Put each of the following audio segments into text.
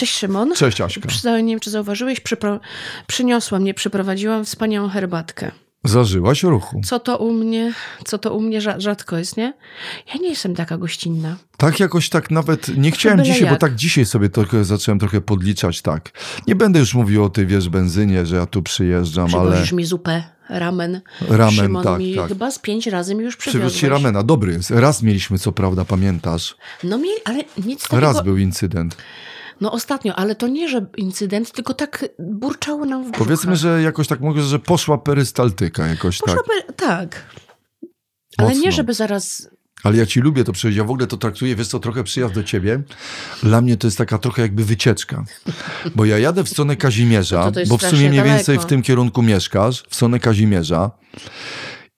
Cześć Szymon. Cześć Aśka. Przy- Nie wiem, czy zauważyłeś, przypro... przyniosłam, nie przyprowadziłam wspaniałą herbatkę. Zażyłaś ruchu. Co to u mnie, co to u mnie rza- rzadko jest, nie? Ja nie jestem taka gościnna. Tak jakoś tak nawet nie chciałem dzisiaj, bo jak. tak dzisiaj sobie trochę zacząłem trochę podliczać tak. Nie będę już mówił o tej, wiesz, benzynie, że ja tu przyjeżdżam, ale Przywozisz mi zupę, ramen. Ramen, Szymon tak, mi tak. chyba z pięć razy mi już przywiozłeś. ci ramena. Dobry jest. Raz mieliśmy, co prawda, pamiętasz? No mieli, ale nic takiego... Raz był incydent. No ostatnio, ale to nie, że incydent, tylko tak burczało nam w brzuchach. Powiedzmy, że jakoś tak mogę, że poszła perystaltyka jakoś Poszła tak. per... Tak. Ale Mocno. nie, żeby zaraz... Ale ja ci lubię to przejść. Ja w ogóle to traktuję, wiesz co, trochę przyjazd do ciebie. Dla mnie to jest taka trochę jakby wycieczka. Bo ja jadę w stronę Kazimierza, No bo w sumie mniej więcej daleko. w tym kierunku mieszkasz, w stronę Kazimierza.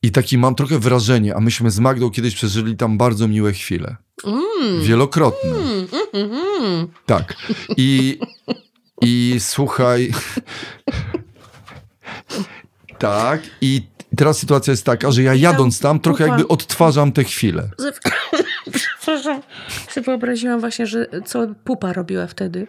I taki mam trochę wrażenie, a myśmy z Magdą kiedyś przeżyli tam bardzo miłe chwile. Mm. Wielokrotne. Mm, mm, mm. Tak. I, I słuchaj. tak. I teraz sytuacja jest taka, że ja jadąc tam trochę jakby odtwarzam te chwile. Ze- Przepraszam. Sobie wyobraziłam właśnie, że co pupa robiła wtedy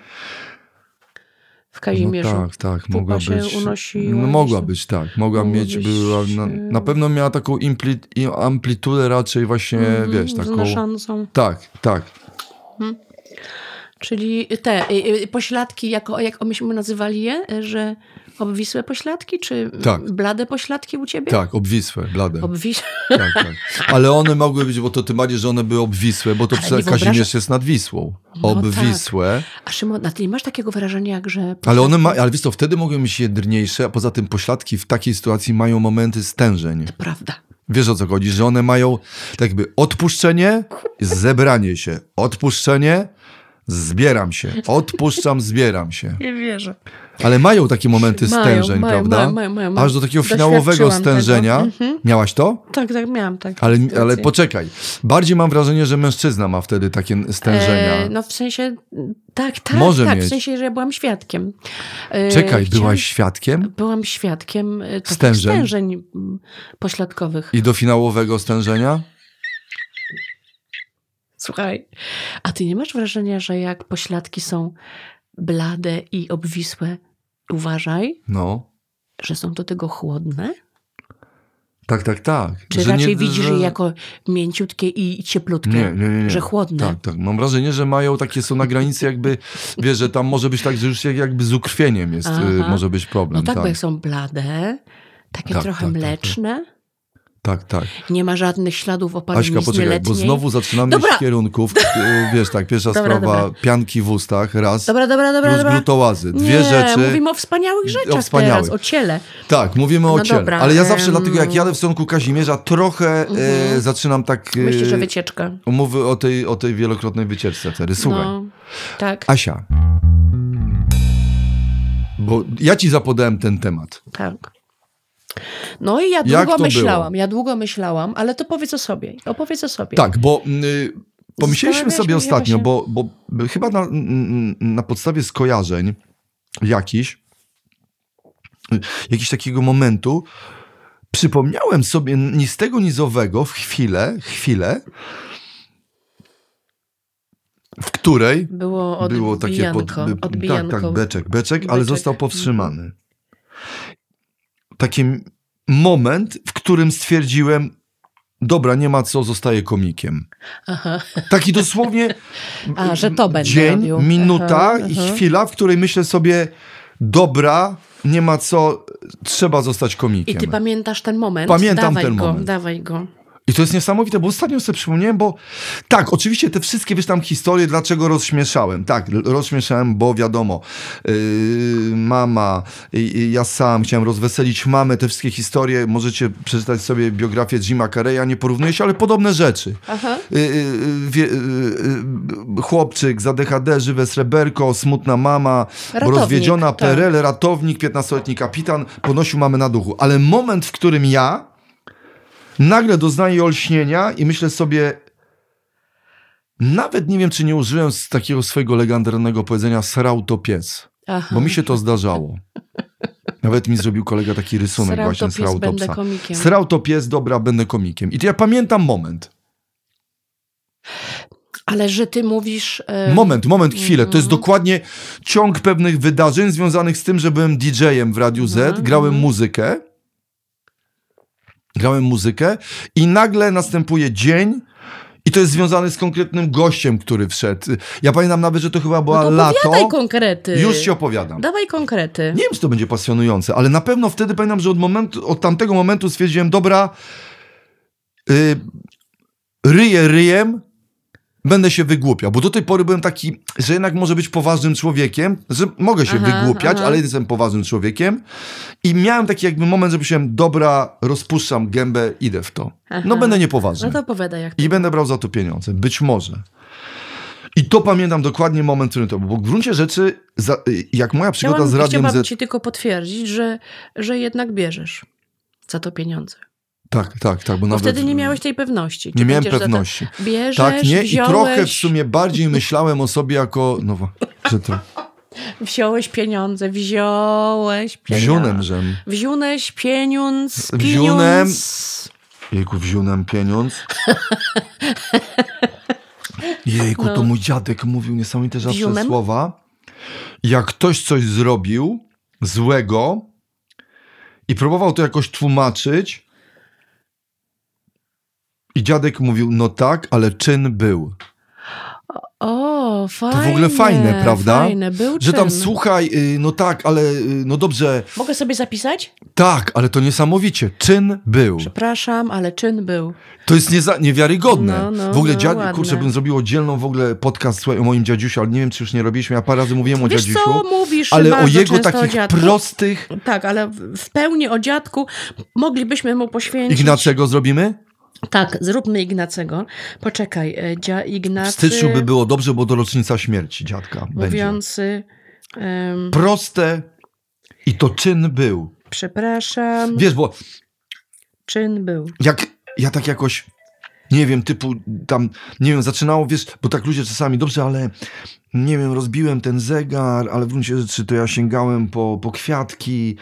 w Kazimierzu. No tak, tak, Pupa mogła być. unosiła no, mogła być, tak. Mogła mieć, być, była, na, e, na pewno miała taką impli, amplitudę raczej właśnie, Mhm, wiesz, taką. Wznoszącą. Tak, tak. Czyli te y, y, pośladki, jako, jak myśmy nazywali je, y, że obwisłe pośladki, czy Tak. blade pośladki u ciebie? Tak, obwisłe, blade. Obwisłe. Tak, tak. Ale one mogły być, bo to tym bardziej, że one były obwisłe, bo to wyobraża- Kazimierz jest nad Wisłą. No Obwisłe. A Szymon, a ty nie masz takiego wrażenia, jak że... Ale one ma, ale wiesz co, wtedy mogą być jedrniejsze, a poza tym pośladki w takiej sytuacji mają momenty stężeń. Prawda. Wiesz o co chodzi, że one mają tak jakby odpuszczenie, zebranie się, odpuszczenie, zbieram się, odpuszczam, zbieram się. Nie wierzę. Ale mają takie momenty Mają, stężeń, mają, prawda? mają, mają, mają. Aż do takiego finałowego stężenia. Mhm. Miałaś to? Tak, tak, miałam tak. Ale, ale poczekaj. Bardziej mam wrażenie, że mężczyzna ma wtedy takie stężenia. E, no w sensie, tak, tak, Może tak, mieć. w sensie, że ja byłam świadkiem. E, Czekaj, chciałam- byłaś świadkiem? Byłam świadkiem e, Stężeń? stężeń pośladkowych. I do finałowego stężenia? Słuchaj, a ty nie masz wrażenia, że jak pośladki są blade i obwisłe, uważaj, No. że są do tego chłodne? Tak, tak, tak. Czy Że raczej nie- widzisz że- je jako mięciutkie i cieplutkie? Nie, nie, nie. Że chłodne? Tak, tak. Mam wrażenie, że mają takie, są na granicy jakby, wiesz, że tam może być tak, że już jak- jakby z ukrwieniem jest, Aha. y, może być No problem. tak, tak, bo jak są blade, takie Tak, trochę tak, tak, tak. mleczne, tak, tak. nie ma żadnych śladów opadnizny Aśka, poczekaj, bo letniej. znowu zaczynamy Dobra. w kierunków, wiesz, tak, pierwsza Dobra, sprawa, dobra. pianki w ustach, raz, Dobra, dobra, dobra, plus dobra. glutołazy. Dwie nie, rzeczy. mówimy o wspaniałych rzeczach wspaniałych. teraz, o ciele. Tak, mówimy o No ciele. dobra, Ale ja zawsze, dlatego jak jadę w stronku Kazimierza, trochę e, zaczynam tak... E, Myślisz, że wycieczka. Umowy o tej, o tej wielokrotnej wycieczce wtedy. Słuchaj, No, tak, Asia, bo ja ci zapodałem ten temat. tak. No i ja długo myślałam, było? ja długo myślałam, ale to powiedz o sobie, opowiedz o sobie. Tak, bo y, pomyśleliśmy sobie ostatnio, bo, bo chyba na, na podstawie skojarzeń jakichś, y, jakiegoś takiego momentu, przypomniałem sobie ni z tego, ni z owego w chwilę, chwilę, w której Było było takie pod, tak, tak, beczek, beczek, ale Beczek. został powstrzymany. Taki moment, w którym stwierdziłem, dobra, nie ma co, zostaję komikiem. Aha. Taki dosłownie A, że to będę dzień, robił. minuta Aha, i aha. chwila, w której myślę sobie, dobra, nie ma co, trzeba zostać komikiem. I ty pamiętasz ten moment? Pamiętam dawaj ten go, moment. Dawaj go. I to jest niesamowite, bo ostatnio sobie przypomniałem, bo tak, oczywiście te wszystkie, wiesz, tam historie, dlaczego rozśmieszałem. Tak, rozśmieszałem, bo wiadomo, yy, mama, yy, ja sam chciałem rozweselić mamę, te wszystkie historie, możecie przeczytać sobie biografię Jima Carreya, nie porównuję się, ale podobne rzeczy. Aha. Yy, yy, yy, yy, chłopczyk za DHD, żywe sreberko, smutna mama, Ratownik, rozwiedziona tak. PRL, ratownik, 15-letni kapitan, ponosił mamę na duchu. Ale moment, w którym ja nagle doznaję olśnienia i myślę sobie, nawet nie wiem, czy nie użyłem z takiego swojego legendarnego powiedzenia srał to pies, Aha. bo mi się to zdarzało. Nawet mi zrobił kolega taki rysunek Srał właśnie to pies, srał to psa. komikiem. Srał to pies, dobra, będę komikiem. I to ja pamiętam moment. Ale że ty mówisz... e, Moment, moment, chwilę. Mhm. To jest dokładnie ciąg pewnych wydarzeń związanych z tym, że byłem DJ-em w Radiu Z, Mhm, grałem muzykę. Grałem muzykę i nagle następuje dzień i to jest związane z konkretnym gościem, który wszedł. Ja pamiętam nawet, że to chyba była no to lato. konkrety. Już ci opowiadam. Dawaj konkrety. Nie wiem, czy to będzie pasjonujące, ale na pewno wtedy pamiętam, że od, momentu, od tamtego momentu stwierdziłem, dobra, y, ryję ryjem, będę się wygłupiał, bo do tej pory byłem taki, że jednak może być poważnym człowiekiem, że mogę się Aha, wygłupiać, aha. ale jestem poważnym człowiekiem i miałem taki jakby moment, że myślałem, dobra, rozpuszczam gębę, idę w to. No Aha. będę niepoważny. No to opowiadaj jak I będę brał za to pieniądze. Być może. I to pamiętam dokładnie moment, w którym to był. Bo w gruncie rzeczy, za, jak moja przygoda Chciałam, z Radiem chciałabym ci tylko potwierdzić, że, że jednak bierzesz za to pieniądze. Tak, tak, tak. Bo Bo nawet wtedy nie miałeś tej pewności. Nie miałem pewności. Bierzesz, Tak, nie? I wziąłeś, trochę w sumie bardziej myślałem o sobie jako... No, że to... wziąłeś pieniądze, wziąłeś pieniądze. Wziunem, żem. Wziąłeś pieniądz, Wziunem. Jejku, wziunem pieniądz. Jejku, No. to mój dziadek mówił niesamowite zawsze Wziunem? słowa. Jak ktoś coś zrobił złego i próbował to jakoś tłumaczyć i dziadek mówił, no tak, ale czyn był. O, fajne. To w ogóle fajne, prawda? Fajne, był Że tam słuchaj, y, no tak, ale y, no dobrze, Mogę sobie zapisać? tak, ale to niesamowicie, czyn był. Przepraszam, ale czyn był. To jest nieza- niewiarygodne. No, no, w ogóle no, dziad... ładne. kurczę, bym zrobił oddzielną w ogóle podcast słuchaj, o moim dziadziusiu, ale nie wiem, czy już nie robiliśmy. Ja parę razy mówiłem o Wiesz dziadziusiu. co, mówisz ale o jego takich o prostych... Tak, ale w- w pełni o dziadku moglibyśmy mu poświęcić... Ignacego zrobimy? Tak, zróbmy Ignacego. Poczekaj, e, dzia Ignacy... W styczniu by było dobrze, bo to rocznica śmierci dziadka. Mówiący... em, Proste i to czyn był. przepraszam, Wiesz, bo czyn był. jak ja tak jakoś, nie wiem, typu tam, nie wiem, zaczynało, wiesz, bo tak ludzie czasami, dobrze, ale nie wiem, rozbiłem ten zegar, ale w gruncie rzeczy to ja sięgałem po, po kwiatki,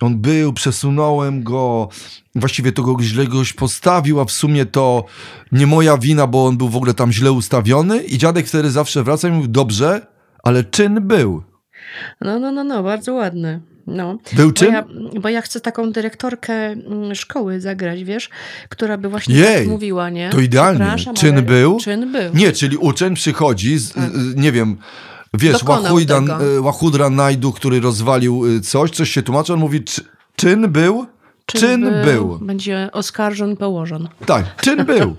on był, przesunąłem go, właściwie to go źle goś postawił, a w sumie to nie moja wina, bo on był w ogóle tam źle ustawiony i dziadek wtedy zawsze wraca i mówił, dobrze, ale czyn był. No, no, no, no, bardzo ładny. No. Był Bo czyn? ja, bo ja chcę taką dyrektorkę mm, szkoły zagrać, wiesz, która by właśnie Jej, tak mówiła, nie? to idealnie. Czyn był? Czyn był. Nie, czyli uczeń przychodzi, z, z, nie wiem, wiesz, e, Łachudra Najdu, który rozwalił e, coś, coś się tłumaczy, on mówi, czy, czyn był? Czyn, był. Będzie oskarżon, położon. Tak, czyn był.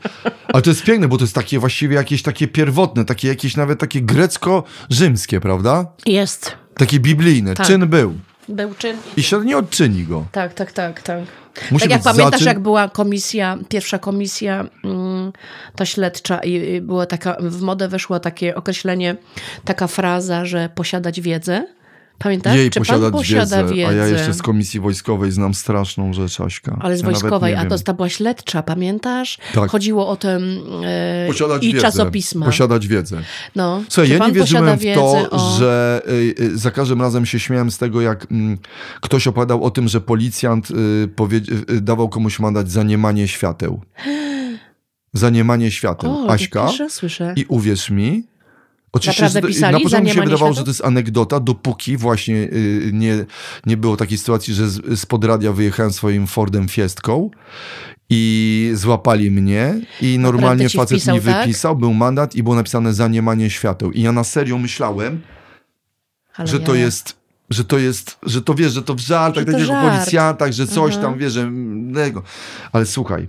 Ale to jest piękne, bo to jest takie właściwie jakieś takie pierwotne, takie jakieś nawet takie grecko-rzymskie, prawda? Jest. Takie biblijne. Tak. Czyn był. Był czyn. I się nie odczyni go. Tak, tak, tak, tak. Musi tak jak pamiętasz, zaczyn. jak była komisja, pierwsza komisja, mm, ta śledcza i, i była taka, w modę weszło takie określenie, taka fraza, że posiadać wiedzę. Pamiętasz? Jej Czy posiadać pan posiada wiedzę, wiedzę? a ja jeszcze z komisji wojskowej znam straszną rzecz, Aśka. Ale z ja wojskowej, a to ta była śledcza, pamiętasz? Tak. Chodziło o ten e, Posiadać i wiedzę. czasopisma. Posiadać wiedzę. no. Słuchaj, ja nie wierzyłem w to, o... że y, y, za każdym razem się śmiałem z tego, jak mm, ktoś opowiadał o tym, że policjant y, powie, y, dawał komuś mandat za niemanie świateł. Za niemanie świateł. O, Aśka, i uwierz mi, Oczywiście Naprawdę to- pisali na początku mi się wydawało, że to jest anegdota, dopóki właśnie y, nie, nie było takiej sytuacji, że z, spod radia wyjechałem swoim Fordem Fiestką i złapali mnie i normalnie facet wpisał, mi tak? wypisał, był mandat i było napisane za niemanie świateł. I ja na serio myślałem, Ale że to ja- jest, że to jest, że to wiesz, że to w żartach, Że to tak jak o żart. policjantach, że coś Aha. tam, wiesz, że. Ale słuchaj,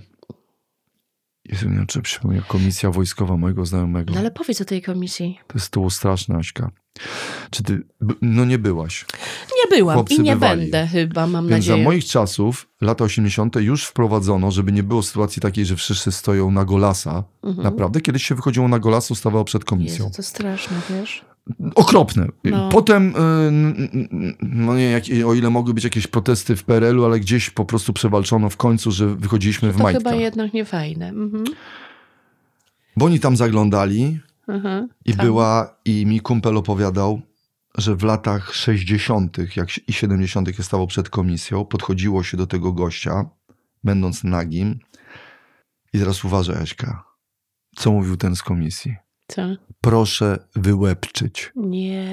Jezu, nie wiem, czy komisja wojskowa mojego znajomego. No ale powiedz o tej komisji. To jest było straszne, Aśka. Czy ty, no nie byłaś. Byłam i nie bywali. będę chyba, mam Więc za nadzieję. moich czasów, lata 80. już wprowadzono, żeby nie było sytuacji takiej, że wszyscy stoją na golasa. Naprawdę, kiedyś się wychodziło na golasa, ustawało przed komisją. Mhm. Jezu, to straszne, wiesz? Okropne. No. Potem, y, no nie, jak, o ile mogły być jakieś protesty w PRL-u, ale gdzieś po prostu przewalczono w końcu, że wychodziliśmy w To majtkach. chyba jednak nie fajne. Mhm. Bo oni tam zaglądali Mhm. i Tam. była, i mi kumpel opowiadał, że w latach 60. jak, i 70. jak stało przed komisją, podchodziło się do tego gościa, będąc nagim i teraz uważaj, Jaśka, co mówił ten z komisji. Co? Proszę wyłepczyć. Nie.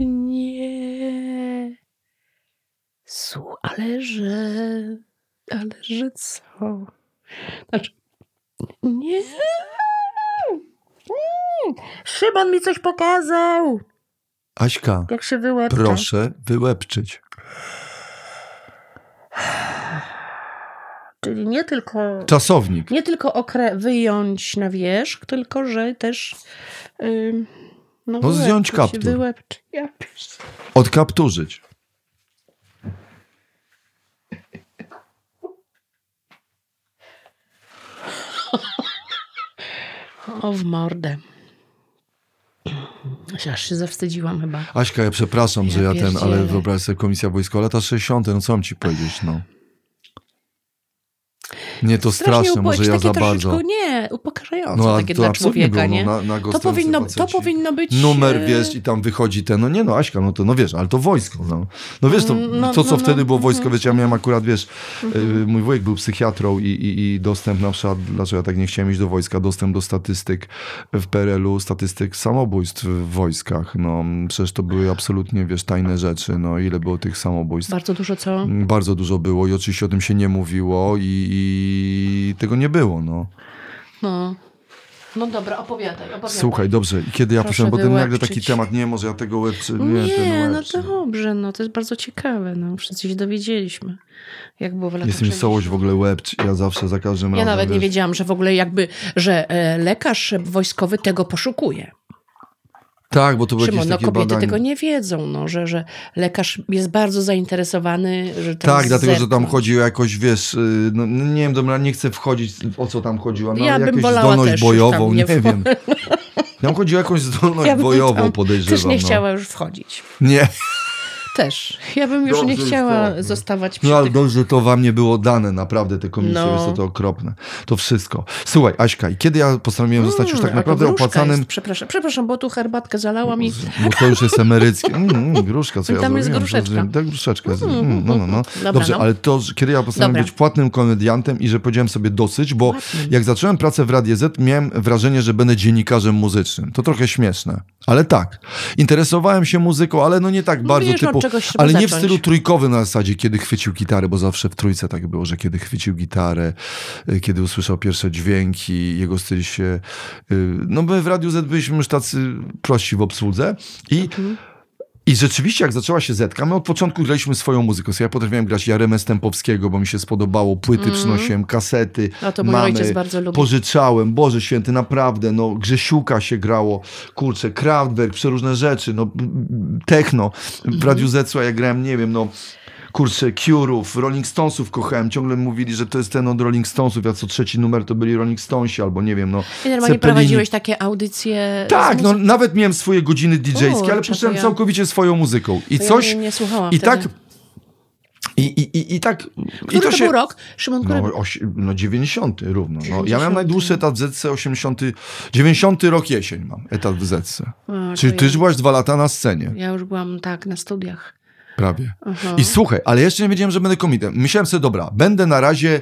Nie. Su, ale że. Ale że co? Znaczy. Nie. Mm. Szymon mi coś pokazał. Aśka, Jak się wyłepcza. proszę wyłepczyć. Czyli nie tylko. Czasownik. Nie tylko okre wyjąć na wierzch, tylko że też. ym, no, No, zdjąć wyłepczyć, kaptur. Wyłepczyć. Ja Odkapturzyć. O, w mordę. Aż się zawstydziłam chyba. Aśka, ja przepraszam, że Ja ja ten, ale wyobraź sobie komisja wojskowa, lata 60., no co mam ci powiedzieć, no. Nie, to straszne, upo- może ja za bardzo. Nie, upokarzające No, takie to dla człowieka, było, nie? no, na, na To powinno, to powinno być... Numer, e, wiesz, i tam wychodzi ten, no nie no, Aśka, no to, no wiesz, ale to wojsko, no. No wiesz, to, No, to co no, wtedy no, było wojsko, mhm. wiesz, ja miałem akurat, wiesz, y, mój wujek był psychiatrą i, i, i dostęp na przykład, dlaczego ja tak nie chciałem iść do wojska, dostęp do statystyk w PRL-u, statystyk samobójstw w wojskach, no przecież to były absolutnie, wiesz, tajne rzeczy, no ile było tych samobójstw. Bardzo dużo co? Bardzo dużo było i oczywiście o tym się nie mówiło i, i tego nie było, no. No. No dobra, opowiadaj, opowiadaj. Słuchaj, dobrze, i kiedy ja poszedłem, bo ten nagle taki temat, nie, może ja tego łebczy, nie, Nie, no dobrze, no to jest bardzo ciekawe. No, wszyscy się dowiedzieliśmy, jak było w latach Jest mi 60. sołość w ogóle łebcz, ja zawsze za każdym Ja razem, nawet nie wiesz, wiedziałam, że w ogóle jakby, że e, lekarz wojskowy tego poszukuje. Tak, bo to były Szymon, no kobiety badania. tego nie wiedzą, no, że, że lekarz jest bardzo zainteresowany, że Tak, dlatego, że tam chodzi o jakoś, wiesz, y, no, no nie wiem, dobra, nie chcę wchodzić, o co tam chodziło, no, Ja jakąś zdolność bojową, nie, nie wiem. Tam chodzi o jakąś zdolność Ja bojową, podejrzewam. Też nie no. chciała już wchodzić. Nie, Też. Ja bym już Dobrze nie chciała to. zostawać przy no ale tych... dobrze, że to wam nie było dane, naprawdę, te komisje, No. jest to, to okropne. To wszystko. Słuchaj, Aśka, i kiedy ja postanowiłem zostać już tak Mm, to naprawdę opłacanym... Jest, przepraszam, przepraszam, bo tu herbatkę zalałam i... Bo to już jest emeryckie. Mm, mm, gruszka, co ja Tam jest gruszeczka. Tak, gruszeczka jest. Mm, no, no, no. Dobra, Dobrze, no. ale to, kiedy ja postanowiłem Dobra. być płatnym komediantem i że powiedziałem sobie dosyć, bo jak zacząłem pracę w Radzie Z, miałem wrażenie, że będę dziennikarzem muzycznym. To trochę śmieszne. Ale tak. Interesowałem się muzyką, ale no nie tak bardzo wiesz, typu... czegoś Ale nie w zacząć. stylu trójkowym na zasadzie, kiedy chwycił gitarę, bo zawsze w trójce tak było, że kiedy chwycił gitarę, y, kiedy usłyszał pierwsze dźwięki, jego styl się... y, No my w Radiu Z byliśmy już tacy prości w obsłudze i Mhm. I rzeczywiście, jak zaczęła się Zetka, my od początku graliśmy swoją muzykę. So ja potrafiłem grać Jaremę Stępowskiego, bo mi się spodobało, płyty przynosiłem, kasety, Mhm. to mamy, bardzo lubi. pożyczałem, Boże Święty, naprawdę, no, Grzesiuka się grało, kurczę, Kraftwerk, przeróżne rzeczy, no, techno, Mhm. w Radiu Z, słuchaj, ja grałem, nie wiem, no, kurczę, Cure'ów, Rolling Stonesów kochałem, ciągle mówili, że to jest ten od Rolling Stonesów, a co trzeci numer to byli Rolling Stonesi, albo nie wiem, no, I normalnie Zeppelini. prowadziłeś takie audycje... Tak, no nawet miałem swoje godziny DJ-skie, ale puszczałem ja- całkowicie swoją muzyką. I To ja coś... nie, nie słuchałam I wtedy. tak... I, i, i, i tak... Który I to, to się... był rok? Szymon, który... No, osi, no 90 równo. No. Ja 90. miałem najdłuższy etat w ZC 80... 90 rok jesień mam etat w ZC. A, Czyli ty ja- już byłaś dwa lata na scenie. Ja już byłam tak na studiach. Prawie. Aha. I słuchaj, ale jeszcze nie wiedziałem, że będę komitem. Myślałem sobie, dobra, będę na razie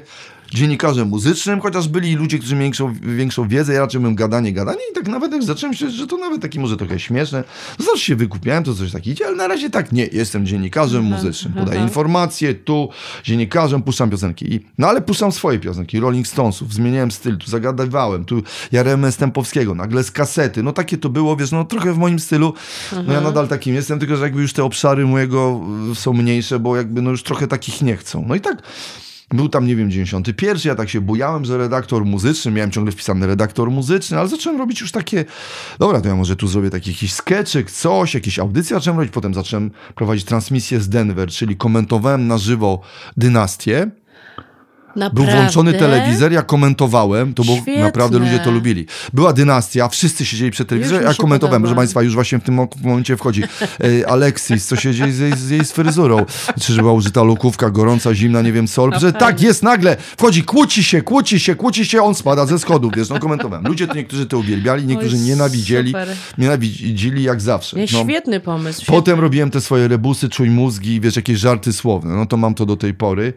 dziennikarzem muzycznym, chociaż byli ludzie, którzy mieli większą, większą wiedzę, ja raczej byłem gadanie, gadanie i tak nawet jak zacząłem się, że to nawet taki może trochę śmieszne. No zawsze się wykupiałem, to coś takiego idzie, ale na razie tak nie, jestem dziennikarzem muzycznym, podaję aha. informacje, tu dziennikarzem, puszczam piosenki. I, no ale puszczam swoje piosenki, Rolling Stonesów, zmieniałem styl, tu zagadywałem, tu Jaremę Stępowskiego, nagle z kasety, no takie to było, wiesz, no trochę w moim stylu, no ja nadal takim jestem, tylko że jakby już te obszary mojego y, są mniejsze, bo jakby no już trochę takich nie chcą. No i tak był tam, nie wiem, 91, ja tak się bujałem, że redaktor muzyczny, miałem ciągle wpisany redaktor muzyczny, ale zacząłem robić już takie, dobra, to ja może tu zrobię taki jakiś skeczyk, coś, jakieś audycje zacząłem robić, potem zacząłem prowadzić transmisję z Denver, czyli komentowałem na żywo dynastię, był Naprawdę? włączony telewizor, ja komentowałem, to było naprawdę ludzie to lubili. Była dynastia, wszyscy siedzieli przed telewizorem, ja komentowałem, podoba. proszę Państwa, już właśnie w tym momencie wchodzi e, Alexis, co się dzieje z jej, z jej fryzurą, czy była użyta lukówka, gorąca, zimna, nie wiem co, że tak, jest nagle, wchodzi, kłóci się, kłóci się, kłóci się, on spada ze schodów, wiesz, no komentowałem. Ludzie to niektórzy to uwielbiali, niektórzy Oj, nienawidzieli, super. nienawidzili jak zawsze. No. Świetny pomysł. Świetny. Potem robiłem te swoje rebusy, czuj mózgi, wiesz, jakieś żarty słowne. No to mam to do tej pory.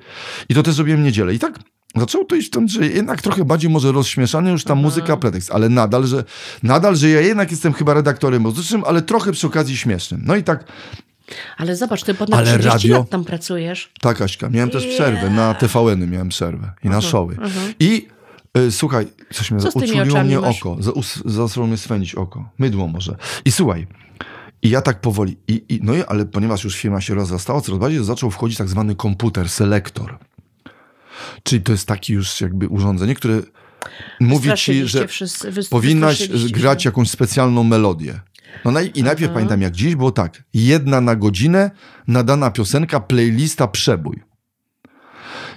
I to też robiłem niedzielę. Tak zaczęło to iść w tym, że jednak trochę bardziej może rozśmieszany już ta muzyka pretekst, ale nadal, że nadal, że ja jednak jestem chyba redaktorem muzycznym, ale trochę przy okazji śmiesznym. No i tak, Ale zobacz, ty ponad Ale 30 radio- lat tam pracujesz. tak Aśka, miałem też przerwę, na TVN-y miałem przerwę i na showy. I y, słuchaj, coś mnie Co uczuliło mnie masz? oko, zaczęło mnie swędzić oko, mydło może. I słuchaj, i ja tak powoli, i, i, no i, ale ponieważ już firma się rozrastała coraz bardziej, zaczął wchodzić tak zwany komputer, selektor. Czyli to jest taki już jakby urządzenie, które mówi ci, że wszyscy, wy- powinnaś grać jakąś specjalną melodię. No naj, I najpierw pamiętam, jak dziś było tak. Jedna na godzinę nadana piosenka, playlista, przebój.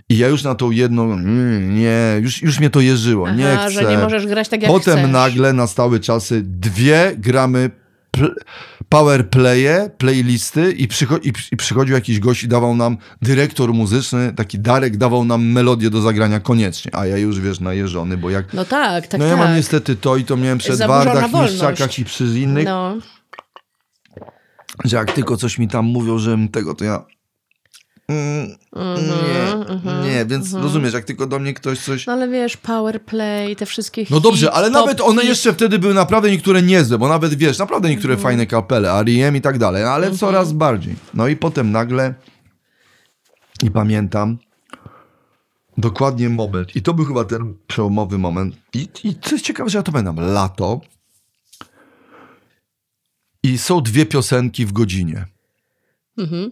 I ja już na tą jedną, mm, nie, już, już mnie to jeżyło, nie Aha, chcę. że nie możesz grać tak jak Potem chcesz. nagle nastały czasy, dwie gramy pl- power playe, playlisty i, przycho- i, i przychodził jakiś gość i dawał nam, dyrektor muzyczny, taki Darek dawał nam melodię do zagrania koniecznie, a ja już wiesz, najeżony, bo jak No tak, tak, no ja tak. mam niestety to i to miałem przy Zaburzona Edwardach, wolność. Miszczakach i przy innych, No, że jak tylko coś mi tam mówią, żebym tego, to ja... Mm, Mhm, nie, nie, więc rozumiesz, jak tylko do mnie ktoś coś... no ale wiesz, power play, te wszystkie No dobrze, hit, ale nawet one hit. jeszcze wtedy były naprawdę niektóre niezłe, bo nawet wiesz, naprawdę niektóre Mhm. fajne kapele, R.E.M. i tak dalej, ale coraz bardziej. No i potem nagle i pamiętam dokładnie moment i to był chyba ten przełomowy moment i, i co jest ciekawe, że ja to pamiętam, lato i są dwie piosenki w godzinie. Mhm.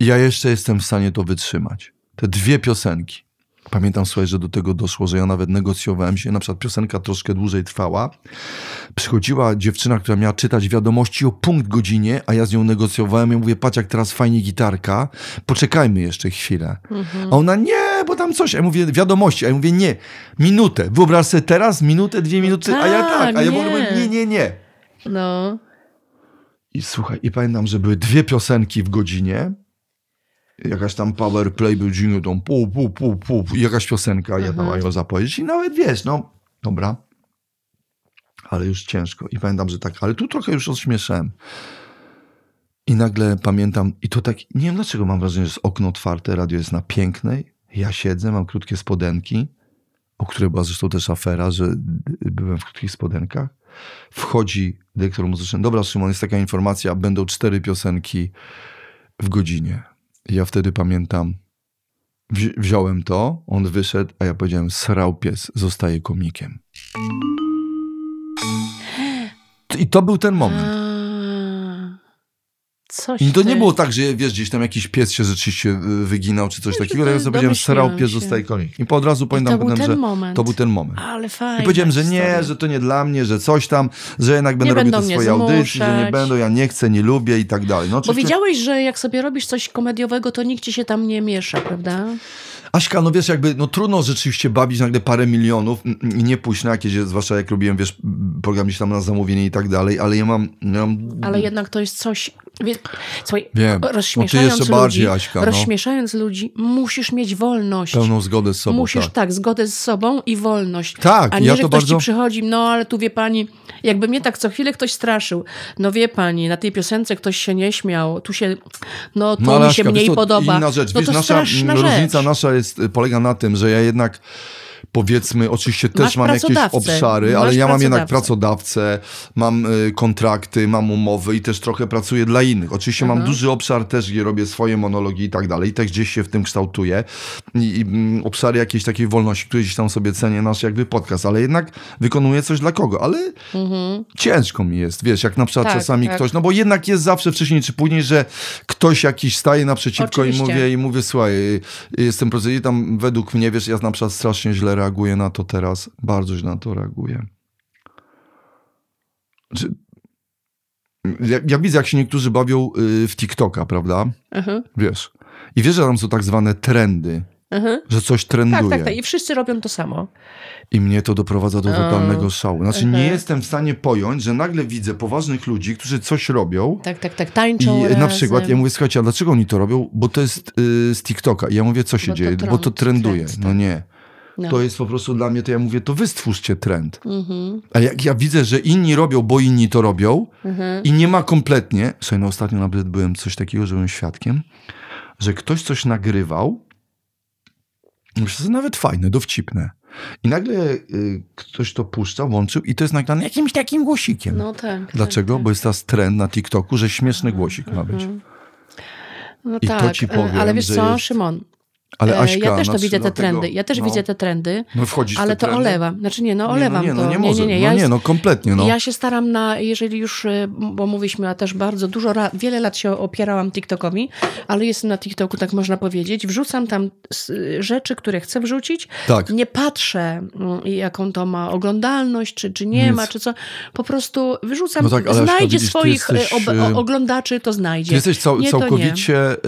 I ja jeszcze jestem w stanie to wytrzymać. Te dwie piosenki. Pamiętam, słuchaj, że do tego doszło, że ja nawet negocjowałem się. Na przykład piosenka troszkę dłużej trwała. Przychodziła dziewczyna, która miała czytać wiadomości o punkt godzinie, a ja z nią negocjowałem. Ja mówię, patrz jak teraz fajnie gitarka, poczekajmy jeszcze chwilę. A ona, nie, bo tam coś. A ja mówię, wiadomości. A ja mówię, nie, minutę. Wyobraź sobie teraz, minutę, dwie minuty. a ja tak, a ja mówię, nie, nie, nie. No, I słuchaj, i pamiętam, że były dwie piosenki w godzinie. Jakaś tam power play dźwięk, tą pu, pu, pu, pu, i jakaś piosenka, jedna ma ją zapowiedzieć i nawet wiesz, no, dobra. Ale już ciężko. I pamiętam, że tak, ale tu trochę już rozśmieszałem. I nagle pamiętam, i to tak, nie wiem dlaczego mam wrażenie, że jest okno otwarte, radio jest na pięknej, ja siedzę, mam krótkie spodenki, o której była zresztą też afera, że byłem w krótkich spodenkach. Wchodzi dyrektor muzyczny. Dobra, Szymon, jest taka informacja, będą cztery piosenki w godzinie. Ja wtedy pamiętam, wzi- wziąłem to, on wyszedł, a ja powiedziałem, srał pies, zostaje komikiem. I to był ten moment. Coś I to nie ty. było tak, że wiesz, gdzieś tam jakiś pies się rzeczywiście y, wyginał, czy coś że takiego, ja sobie powiedziałem, domyśliłam pies, się. zostaje komikiem. I po od razu pamiętam potem, że moment. to był ten moment. Ale fajnie. I powiedziałem, że nie, że to nie dla mnie, że coś tam, że jednak będę Nie robił te swoje audycje, że nie będą, ja nie chcę, nie lubię i tak dalej. No, Bo oczywiście- widziałeś, że jak sobie robisz coś komediowego, to nikt ci się tam nie miesza, prawda? Aśka, no wiesz, jakby, no trudno rzeczywiście bawić nagle parę milionów i nie pójść na jakieś, zwłaszcza jak robiłem, wiesz, program gdzieś tam na zamówienie i tak dalej, ale ja mam, ja mam Ale jednak to jest coś... Wie, słuchaj, Wiem. No rozśmieszając bardziej, ludzi, Aśka, no. rozśmieszając ludzi, musisz mieć wolność. pełną zgodę z sobą. Musisz tak. tak. zgodę z sobą i wolność. Tak, A nie, ja że to ktoś bardzo- ci przychodzi, no ale tu wie pani, jakby mnie tak co chwilę ktoś straszył. No wie pani, na tej piosence ktoś się nie śmiał, tu się, no tu No, mi się Aśka, mniej wiesz podoba. Inna rzecz, no wiesz, to nasza mm, różnica rzecz. nasza jest, y, polega na tym, że ja jednak powiedzmy, oczywiście też Masz mam jakieś obszary, ale Masz ja mam jednak pracodawcę. mam y, kontrakty, mam umowy i też trochę pracuję dla innych. Oczywiście mam Mhm. duży obszar też, gdzie robię swoje monologi i tak dalej, i też gdzieś się w tym kształtuję i, i mm, obszary jakiejś takiej wolności, które gdzieś tam sobie cenię nasz jakby podcast, ale jednak wykonuję coś dla kogo, ale ciężko mi jest, wiesz, jak na przykład Mhm. Tak, czasami tak. ktoś, no bo jednak jest zawsze wcześniej czy później, że ktoś jakiś staje naprzeciwko Oczywiście. i mówię, i mówię, słuchaj, jestem proceduralny, tam według mnie, wiesz, ja na przykład strasznie źle reaguję na to teraz, bardzo źle na to reaguję. Czy... Ja, ja widzę, jak się niektórzy bawią y, w TikToka, prawda? Mhm, Wiesz. I wiesz, że tam są tak zwane trendy, mhm. że coś Tak, trenduje. tak, tak. I wszyscy robią to samo. I mnie to doprowadza do totalnego szału. Znaczy, nie jestem w stanie pojąć, że nagle widzę poważnych ludzi, którzy coś robią. Tak, tak, tak. I Tańczą na razem. przykład ja mówię, słuchajcie, a dlaczego oni to robią? Bo to jest y, z TikToka. I ja mówię, co się Bo to dzieje? trend, Bo to trenduje. trend, no tak. nie. No. To jest po prostu dla mnie, to ja mówię, to wy stwórzcie trend. Mhm, A jak ja widzę, że inni robią, bo inni to robią mhm. i nie ma kompletnie, słuchaj, no ostatnio nawet byłem coś takiego, że byłem świadkiem, że ktoś coś nagrywał Myślę, że nawet fajne, dowcipne. I nagle y, ktoś to puszcza, włączył i to jest nagrane jakimś takim głosikiem. No tak. Dlaczego? Tak, Bo jest teraz trend na TikToku, że śmieszny głosik ma być. No I to tak, ci e, powiem, ale wiesz co, jest- Szymon, Ale e, Aśka, ja też to znaczy, widzę te trendy, ja też no, widzę te trendy, No wchodzisz ale to trendy? olewam. Znaczy nie, no Nie, olewam no nie, to. no nie może. nie, nie, no ja nie, jest- no kompletnie, no. Ja się staram na, jeżeli już, y, bo mówiliśmy, ja też bardzo dużo, wiele lat się opierałam TikTokowi, ale jestem na TikToku, tak można powiedzieć. Wrzucam tam rzeczy, które chcę wrzucić. Tak. Nie patrzę, mm, jaką to ma oglądalność, czy, czy nie Nic. ma, czy co. Po prostu wyrzucam, No tak, ale Aśka, znajdzie ty swoich jesteś, y, y, o- oglądaczy, to znajdzie. Ty jesteś cał, nie, to nie. całkowicie, y,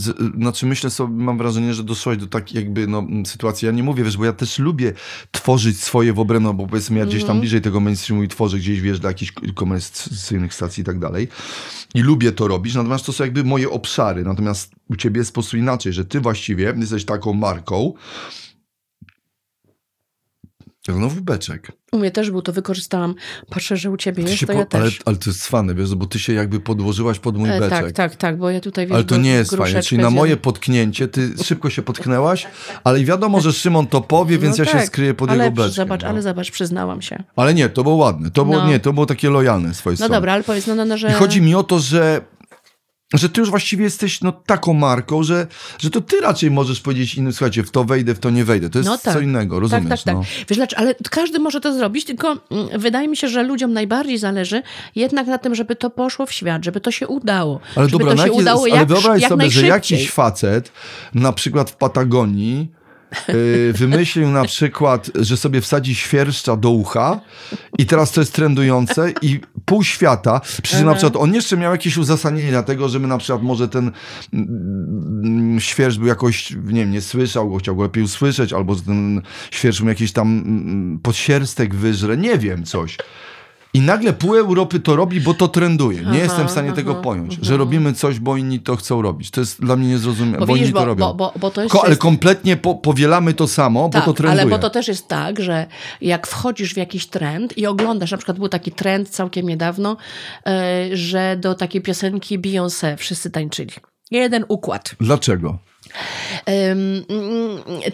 z, znaczy myślę sobie, mam wrażenie, że doszłaś do takiej jakby no, sytuacji, ja nie mówię, wiesz, bo ja też lubię tworzyć swoje w obrębie, no, bo powiedzmy ja gdzieś Mhm. tam bliżej tego mainstreamu i tworzę gdzieś, wiesz, dla jakichś komercyjnych stacji i tak dalej. I lubię to robić, natomiast to są jakby moje obszary, natomiast u ciebie jest po prostu inaczej, że ty właściwie jesteś taką marką, Znowu beczek. U mnie też był, to wykorzystałam. Patrzę, że u ciebie jest, się to po, ja ale, też. ale to jest fane, wiesz, bo ty się jakby podłożyłaś pod mój E, beczek. tak, tak, tak, bo ja tutaj wiesz, Ale to nie jest fajne. Czyli na moje potknięcie, ty szybko się potknęłaś, ale i wiadomo, że Szymon to powie, więc No ja się tak, skryję pod ale jego beczkiem. Zobacz, no. ale zobacz, przyznałam się. Ale nie, to było ładne. To było, No. nie, to było takie lojalne z twojej No strony. dobra, ale powiedz, no, no, no że... I chodzi mi o to, że, że ty już właściwie jesteś no, taką marką, że, że to ty raczej możesz powiedzieć innym, słuchajcie, w to wejdę, w to nie wejdę. To jest No tak. co innego, rozumiesz? Tak, tak, tak. No. Wiesz, dlaczego? ale każdy może to zrobić, tylko mm, wydaje mi się, że ludziom najbardziej zależy jednak na tym, żeby to poszło w świat, żeby to się udało. Ale żeby dobra, to się jakie- udało ale jak, wyobraź jak sobie, że jakiś facet, na przykład w Patagonii, wymyślił na przykład, że sobie wsadzi świerszcza do ucha i teraz to jest trendujące i pół świata, przecież na przykład on jeszcze miał jakieś uzasadnienie dlatego, żeby na przykład może ten mm, świerszcz był jakoś, nie wiem, nie słyszał go, chciał go lepiej usłyszeć, albo że ten świerszcz mu jakiś tam mm, podsierstek wyżre, nie wiem, coś. I nagle pół Europy to robi, bo to trenduje. Nie Aha, jestem w stanie aha, tego pojąć, że robimy coś, bo inni to chcą robić. To jest dla mnie niezrozumiałe, Bo bo, inni to bo, robią. bo, bo, to jest... Ko, ale kompletnie po, powielamy to samo, tak, bo to trenduje. ale bo to też jest tak, że jak wchodzisz w jakiś trend i oglądasz, na przykład był taki trend całkiem niedawno, e, że do takiej piosenki Beyoncé wszyscy tańczyli. Jeden układ. Dlaczego?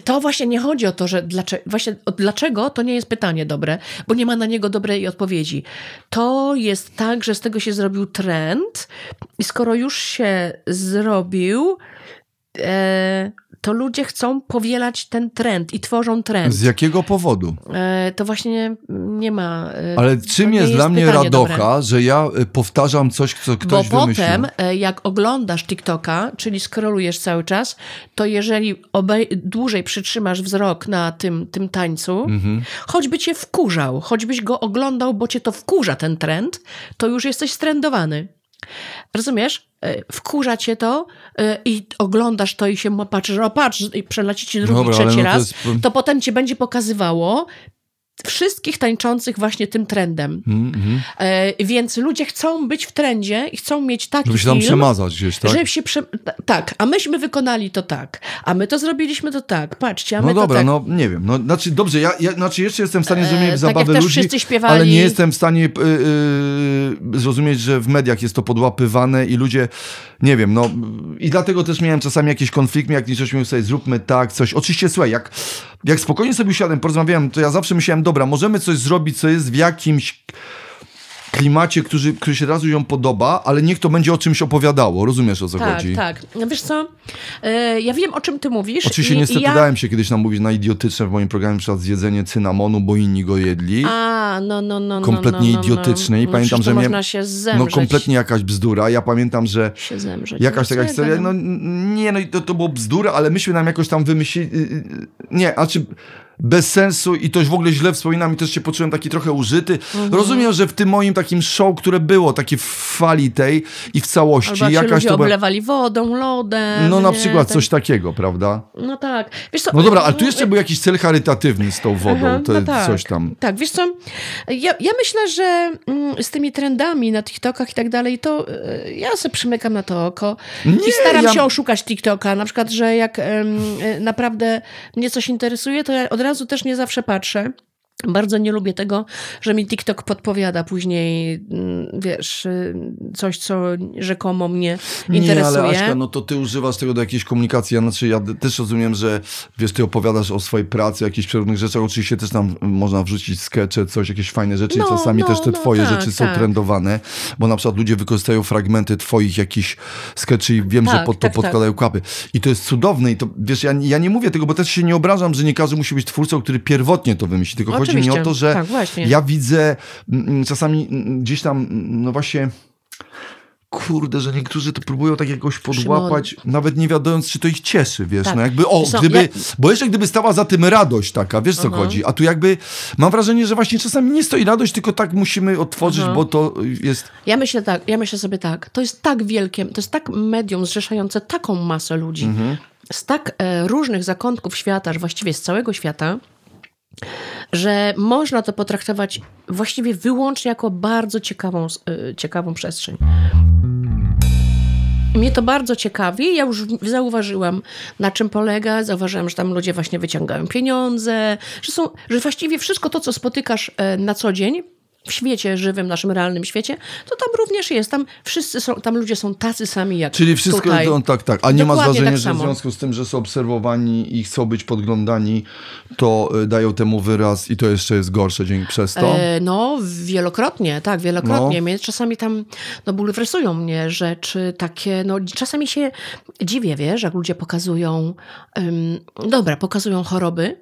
To właśnie nie chodzi o to, że dlaczego, właśnie dlaczego to nie jest pytanie dobre, bo nie ma na niego dobrej odpowiedzi. To jest tak, że z tego się zrobił trend i skoro już się zrobił, e, to ludzie chcą powielać ten trend i tworzą trend. Z jakiego powodu? E, To właśnie nie ma. e, Ale czym nie jest dla mnie radocha, dobre. że ja y, powtarzam coś, co Bo ktoś wymyślił? potem, e, jak oglądasz TikToka, czyli scrollujesz cały czas, to jeżeli dłużej przytrzymasz wzrok na tym, tym tańcu, Mhm. choćby cię wkurzał, choćbyś go oglądał, bo cię to wkurza ten trend, to już jesteś strendowany. Rozumiesz? E, Wkurza cię to e, i oglądasz to i się patrzysz, o patrz, i przeleci ci drugi, Dobra, trzeci no to raz, jest- to potem cię będzie pokazywało wszystkich tańczących właśnie tym trendem. Mhm. E, więc ludzie chcą być w trendzie i chcą mieć taki Żeby się tam film, przemazać gdzieś, tak? żeby się prze... ta- Tak, a myśmy wykonali to tak, a my to zrobiliśmy to tak, patrzcie, a my No dobra, to tak. no nie wiem. No, znaczy, dobrze, ja, ja znaczy jeszcze jestem w stanie E, zrozumieć tak zabawę też ludzi, wszyscy śpiewali- ale nie jestem w stanie y, y, zrozumieć, że w mediach jest to podłapywane i ludzie, nie wiem, no i dlatego też miałem czasami jakiś konflikt, jak coś mówił sobie, zróbmy tak, coś. Oczywiście, słuchaj, jak, jak spokojnie sobie usiadłem, porozmawiałem, to ja zawsze myślałem, dobra, możemy coś zrobić, co jest w jakimś klimacie, który, który się razu ją podoba, ale niech to będzie o czymś opowiadało. Rozumiesz, o co Tak, chodzi? tak. No Wiesz co, e, ja wiem o czym ty mówisz. Oczywiście i, niestety i ja... dałem się kiedyś namówić na idiotyczne w moim programie przykład zjedzenie cynamonu, bo inni go jedli. A, no, no, no, no, kompletnie no, no, idiotyczny i no, pamiętam, że można się No zemrzeć. kompletnie jakaś bzdura. Ja pamiętam, że się zemrzeć. jakaś taka historia, no nie, no i to, to było bzdura, ale myśmy nam jakoś tam wymyślili, y, y, nie, a czy bez sensu i to już w ogóle źle wspominam i też się poczułem taki trochę użyty. Mhm. Rozumiem, że w tym moim takim show, które było, takie w fali tej i w całości, Albo jakaś ludzie to oblewali wodą, lodem. No na nie, przykład tak- coś takiego, prawda? No tak. Wiesz co, No dobra, ale tu jeszcze był jakiś cel charytatywny z tą wodą, Aha, to no tak. coś tam. Tak, wiesz co, ja, ja myślę, że mm, z tymi trendami na TikTokach i tak dalej, to e, ja sobie przymykam na to oko i Nie, staram ja- się oszukać TikToka. Na przykład, że jak e, naprawdę mnie coś interesuje, to ja od razu też nie zawsze patrzę. Bardzo nie lubię tego, że mi TikTok podpowiada później, mm, wiesz, y, coś, co rzekomo mnie interesuje. Nie, ale Aśka, no to ty używasz tego do jakiejś komunikacji. Ja, znaczy, ja też rozumiem, że wiesz, ty opowiadasz o swojej pracy, o jakichś przerywnych rzeczach. Oczywiście też tam można wrzucić skecze, coś, jakieś fajne rzeczy No, i czasami no, też te no, twoje tak, rzeczy są tak. trendowane, bo na przykład ludzie wykorzystają fragmenty twoich jakichś skeczy i wiem, że Tak, pod to tak, tak. podkładają klapy. I to jest cudowne i to, wiesz, ja, ja nie mówię tego, bo też się nie obrażam, że nie każdy musi być twórcą, który pierwotnie to wymyśli, tylko chodzi mi o to, że Tak, ja widzę mm, mm, czasami mm, gdzieś tam, no właśnie... Kurde, że niektórzy to próbują tak jakoś podłapać, nawet nie wiadomo, czy to ich cieszy, wiesz, Tak. no jakby, o, gdyby, ja- bo jeszcze gdyby stała za tym radość taka, wiesz co Aha. chodzi, a tu jakby, mam wrażenie, że właśnie czasami nie stoi radość, tylko tak musimy otworzyć, Aha. bo to jest, Ja myślę tak, ja myślę sobie tak, to jest tak wielkie, to jest tak medium zrzeszające taką masę ludzi z tak e, różnych zakątków świata, że właściwie z całego świata, że można to potraktować właściwie wyłącznie jako bardzo ciekawą, e, ciekawą przestrzeń. Mnie to bardzo ciekawi. Ja już zauważyłam, na czym polega. Zauważyłam, że tam ludzie właśnie wyciągają pieniądze, że, są, że właściwie wszystko to, co spotykasz e, na co dzień w świecie żywym, naszym realnym świecie, to tam również jest. Tam wszyscy są, tam ludzie są tacy sami jak czyli wszystko, tutaj. no, tak, tak, a nie Dokładnie wrażenia, tak że w związku z tym, że są obserwowani i chcą być podglądani, to y, dają temu wyraz i to jeszcze jest gorsze dzięki przez to? E, no, wielokrotnie, tak, wielokrotnie. No. Mnie czasami tam, no, bulwersują mnie rzeczy takie, no, czasami się dziwię, wiesz, jak ludzie pokazują, ym, dobra, pokazują choroby,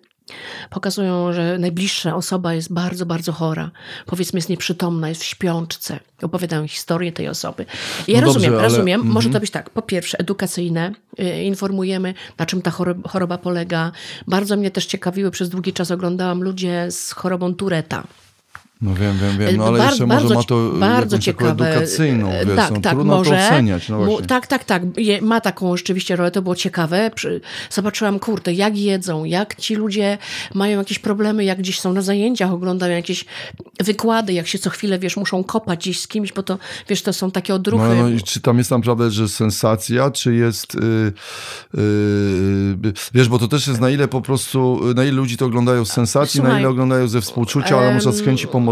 pokazują, że najbliższa osoba jest bardzo, bardzo chora. Powiedzmy, jest nieprzytomna, jest w śpiączce. Opowiadają historię tej osoby. I ja No dobrze, rozumiem, ale- rozumiem. Może mhm. to być tak, po pierwsze edukacyjne, y, informujemy, na czym ta choroba polega. Bardzo mnie też ciekawiły, przez długi czas oglądałam ludzie z chorobą Tureta. No wiem, wiem, wiem, no Bar- ale jeszcze może bardzo ma to bardzo ciekawe. edukacyjną, E, wiesz, tak, no, tak, trudno może. to oceniać, no tak, tak, tak. Je, ma taką rzeczywiście rolę, to było ciekawe. Zobaczyłam, kurde, jak jedzą, jak ci ludzie mają jakieś problemy, jak gdzieś są na zajęciach, oglądają jakieś wykłady, jak się co chwilę, wiesz, muszą kopać gdzieś z kimś, bo to, wiesz, to są takie odruchy. No, no i czy tam jest naprawdę, że sensacja, czy jest. Yy, yy, wiesz, bo to też jest na ile po prostu, na ile ludzi to oglądają z sensacji, na Słuchaj, ile oglądają ze współczucia, ale może z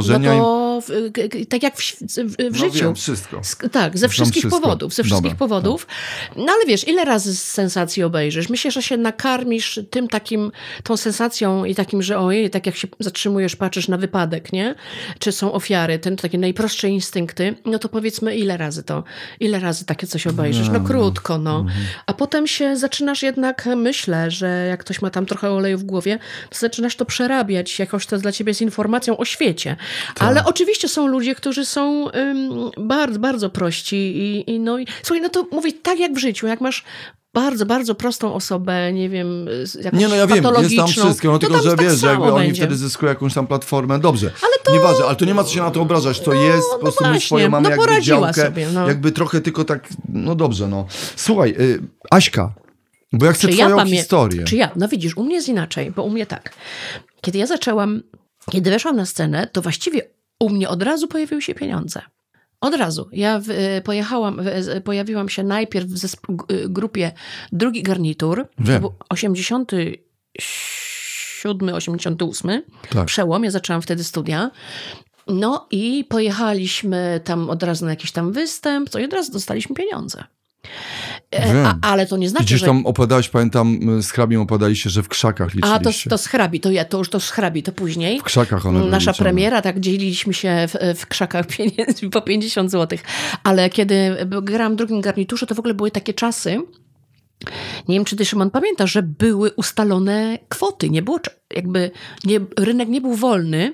chęci pomożenia. No im- to w, k- tak jak w, w, no życiu. wiem, wszystko. Sk- Tak, ze wszystkich wszystko. powodów, ze wszystkich Dobra, powodów. No ale wiesz, ile razy z sensacji obejrzysz? Myślę, że się nakarmisz tym takim, tą sensacją i takim, że ojej, tak jak się zatrzymujesz, patrzysz na wypadek, nie? Czy są ofiary, ten takie najprostsze instynkty, no to powiedzmy ile razy to, ile razy takie coś obejrzysz? No krótko, no. Mhm. A potem się zaczynasz jednak, myślę, że jak ktoś ma tam trochę oleju w głowie, to zaczynasz to przerabiać, jakoś to dla ciebie jest informacją o świecie. Tak. Ale oczywiście są ludzie, którzy są bardzo, bardzo prości i, i no i słuchaj, no to mówię tak jak w życiu, jak masz bardzo, bardzo prostą osobę, nie wiem, jakąś Nie, no ja wiem, jest tam wszystko, no tylko, że tak wiesz, że jakby samo oni będzie. wtedy zyskują jakąś tam platformę, dobrze. Ale to... Nieważne, ale to nie ma co się na to obrażać, to jest, po no prostu my swoją mamy no jakby działkę, sobie, no. jakby trochę tylko tak, no dobrze, no. Słuchaj, y, Aśka, bo ja chcę Czy twoją pamię- historię. Czy ja? No widzisz, u mnie jest inaczej, bo u mnie tak. Kiedy ja zaczęłam, kiedy weszłam na scenę, to właściwie u mnie od razu pojawiły się pieniądze. Od razu. Ja w, e, pojechałam, w, e, pojawiłam się najpierw w e, grupie drugi garnitur. Wiem. To był 87, 88. Tak. Przełom. Ja zaczęłam wtedy studia. No i pojechaliśmy tam od razu na jakiś tam występ, co i od razu dostaliśmy pieniądze. E, Wiem. A, ale to nie znaczy, Gdzieś że... tam opowiadałeś, pamiętam, z hrabiem opowiadaliście, że w krzakach A, to, liczyliście. to z hrabi, to ja, to już to z hrabi, to później. W krzakach one Nasza liczone. premiera, tak dzieliliśmy się w, w krzakach pieniędzmi po 50 zł. Ale kiedy grałam w drugim garniturze, to w ogóle były takie czasy, nie wiem, czy ty, Szymon, pamiętasz, że były ustalone kwoty. Nie było, jakby, nie, rynek nie był wolny,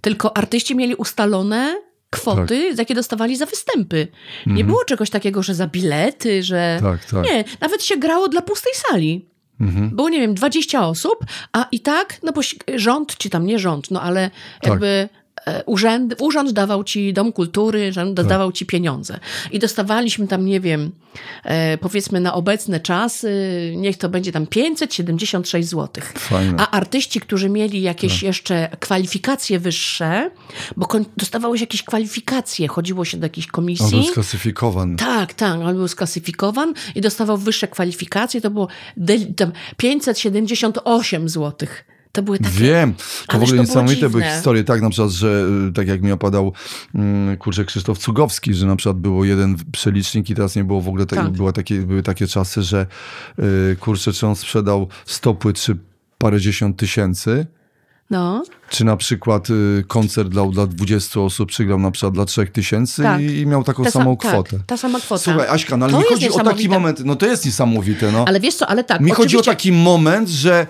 tylko artyści mieli ustalone kwoty, Tak. jakie dostawali za występy. Nie było czegoś takiego, że za bilety, że... Mhm. Tak, tak. Nie, nawet się grało dla pustej sali. Mhm. Było, nie wiem, 20 osób, a i tak, no bo rząd, czy tam nie rząd, no ale jakby e, urząd, urząd dawał ci dom kultury, rząd Tak. dawał ci pieniądze. I dostawaliśmy tam, nie wiem, e, powiedzmy na obecne czasy, niech to będzie tam 576 zł. Fajne. A artyści, którzy mieli jakieś Tak. jeszcze kwalifikacje wyższe, bo dostawałeś jakieś kwalifikacje, chodziło się do jakiejś On komisji. był sklasyfikowany. Tak, tak, on był sklasyfikowany i dostawał wyższe kwalifikacje, to było del- tam 578 zł. To były takie... Wiem, to w ogóle to niesamowite były historie, tak na przykład, że y, tak jak mi opadał mm, kurczę Krzysztof Cugowski, że na przykład było jeden przelicznik i teraz nie było w ogóle, tak, Tak. była takie, były takie czasy, że y, kurczę, czy on sprzedał 100 płyt czy parędziesiąt tysięcy, No, czy na przykład y, koncert dla, dla 20 osób przygrał na przykład dla 3 tysięcy Tak. i, i miał taką ta samą sam- kwotę. Tak, ta sama kwota. Słuchaj, Aśka, no ale To mi chodzi o taki moment, no to jest niesamowite, no. Ale wiesz co, ale tak, Mi chodzi o Mhm. taki moment, że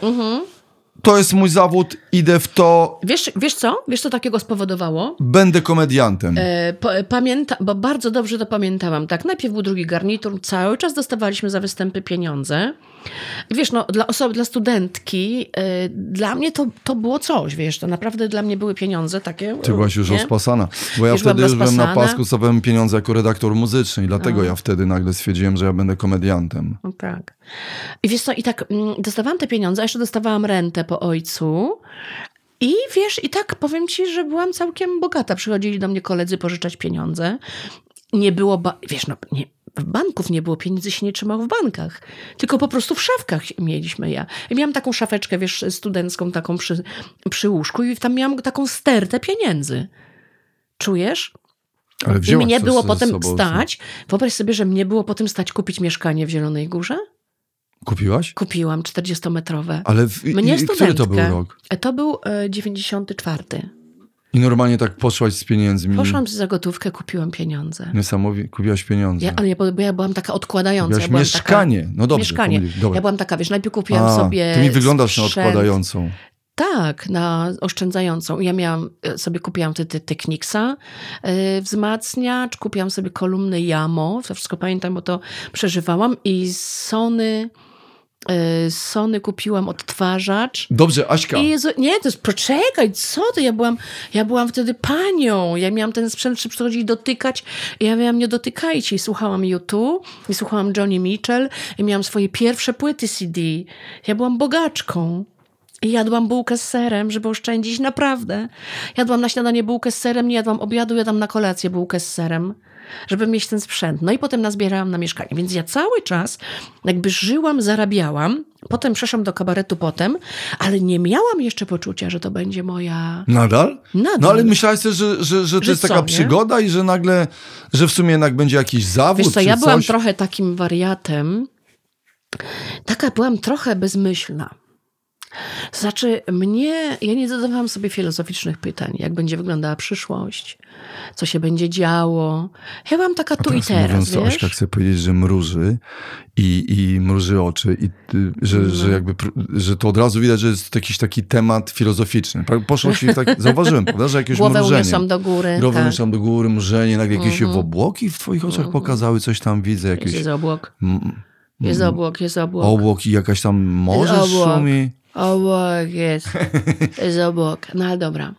to jest mój zawód, idę w to, Wiesz, wiesz co? Wiesz, co takiego spowodowało? będę komediantem. E, po, pamięta, bo bardzo dobrze to pamiętałam. Tak, najpierw był drugi garnitur, cały czas dostawaliśmy za występy pieniądze. Wiesz, no, dla osoby, dla studentki, e, dla mnie to, to było coś, wiesz, to naprawdę dla mnie były pieniądze takie. Ty byłaś już nie? rozpasana. Bo ja Już wtedy już byłem na pasku, stawiałem pieniądze jako redaktor muzyczny i dlatego ja wtedy nagle stwierdziłem, że ja będę komediantem. No tak. I wiesz co, i tak mm, dostawałam te pieniądze, a jeszcze dostawałam rentę po ojcu. I wiesz, i tak powiem ci, że byłam całkiem bogata. Przychodzili do mnie koledzy pożyczać pieniądze. Nie było, ba- wiesz, no, nie, banków nie było pieniędzy, się nie trzymało w bankach. Tylko po prostu w szafkach mieliśmy ja. I miałam taką szafeczkę, wiesz, studencką, taką przy, przy łóżku i tam miałam taką stertę pieniędzy. Czujesz? Ale I mnie było potem sobą, stać. Wyobraź sobie, że mnie było potem stać kupić mieszkanie w Zielonej Górze. Kupiłaś? Kupiłam 40-metrowe. Ale w, i, Mnie i, który to był rok? To był e, 94. I normalnie tak poszłaś z pieniędzmi. Poszłam za gotówkę, kupiłam pieniądze. Niesamowicie. Kupiłaś pieniądze. Ja, ale ja, bo ja byłam taka odkładająca. Kupiłaś Ja byłam mieszkanie. Taka, No dobrze, Mieszkanie. Dobra. Ja byłam taka, wiesz, najpierw kupiłam A, sobie Ty mi wyglądasz na sprzęt. odkładającą. Tak, na oszczędzającą. Ja miałam, e, sobie kupiłam wtedy Technicsa, yy, wzmacniacz, kupiłam sobie kolumny Yamo, to wszystko pamiętam, bo to przeżywałam i Sony, Sony kupiłam odtwarzacz. Dobrze, Aśka. I Jezu, nie, to jest, poczekaj, co ty, ja byłam, ja byłam wtedy panią, ja miałam ten sprzęt, czy przychodzić dotykać, i ja miałam nie dotykajcie i słuchałam YouTube, i słuchałam Johnny Mitchell, i miałam swoje pierwsze płyty CD, ja byłam bogaczką. I jadłam bułkę z serem, żeby oszczędzić, naprawdę. Jadłam na śniadanie bułkę z serem, nie jadłam obiadu, jadłam na kolację bułkę z serem, żeby mieć ten sprzęt. No i potem nazbierałam na mieszkanie. Więc ja cały czas jakby żyłam, zarabiałam, potem przeszłam do kabaretu potem, ale nie miałam jeszcze poczucia, że to będzie moja... Nadal? Nadal. No ale myślałaś też, że, że, że to Że jest co, taka nie? przygoda i że nagle, że w sumie jednak będzie jakiś zawód Wiesz co, ja byłam coś? trochę takim wariatem. Taka byłam trochę bezmyślna. Znaczy, mnie, ja nie zadawałam sobie filozoficznych pytań, jak będzie wyglądała przyszłość, co się będzie działo. Ja byłam taka tu i Teraz teraz, mówiąc wiesz? Aśka chce powiedzieć, że mruży i, i mruży oczy i że, No. że jakby, że to od razu widać, że jest jakiś taki temat filozoficzny. Poszło się tak, zauważyłem, prawda, że jakieś Głowę mrużenie. uniosłam do góry. Głowę tak. do góry, mrzenie, nagle jakieś się Mhm. obłoki w twoich oczach pokazały, coś tam widzę, Jest, jakieś jest obłok, mm, jest obłok, jest obłok. obłok i jakaś tam morze obłok. szumi. Obłok jest. Jest obłok. No ale dobra.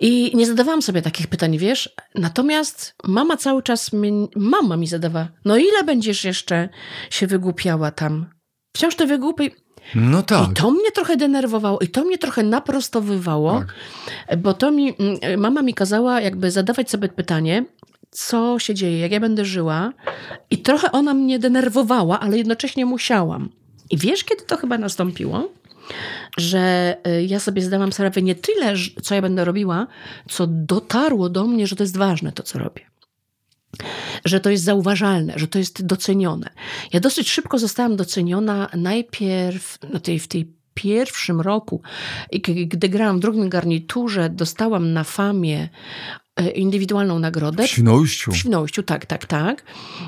I nie zadawałam sobie takich pytań, wiesz? Natomiast mama cały czas, mi, mama mi zadawa, no ile będziesz jeszcze się wygłupiała tam? Wciąż te wygłupy... No tak. I to mnie trochę denerwowało i to mnie trochę naprostowywało, Tak. bo to mi, mm, mama mi kazała jakby zadawać sobie pytanie, co się dzieje, jak ja będę żyła i trochę ona mnie denerwowała, ale jednocześnie musiałam. I wiesz, kiedy to chyba nastąpiło? Że y, ja sobie zdałam sprawę nie tyle, co ja będę robiła, co dotarło do mnie, że to jest ważne to, co robię. Że to jest zauważalne, że to jest docenione. Ja dosyć szybko zostałam doceniona najpierw na tej, w tej pierwszym roku, gdy grałam w drugim garniturze, dostałam na famie indywidualną nagrodę. W Świnoujściu. W Świnoujściu, tak, tak, tak.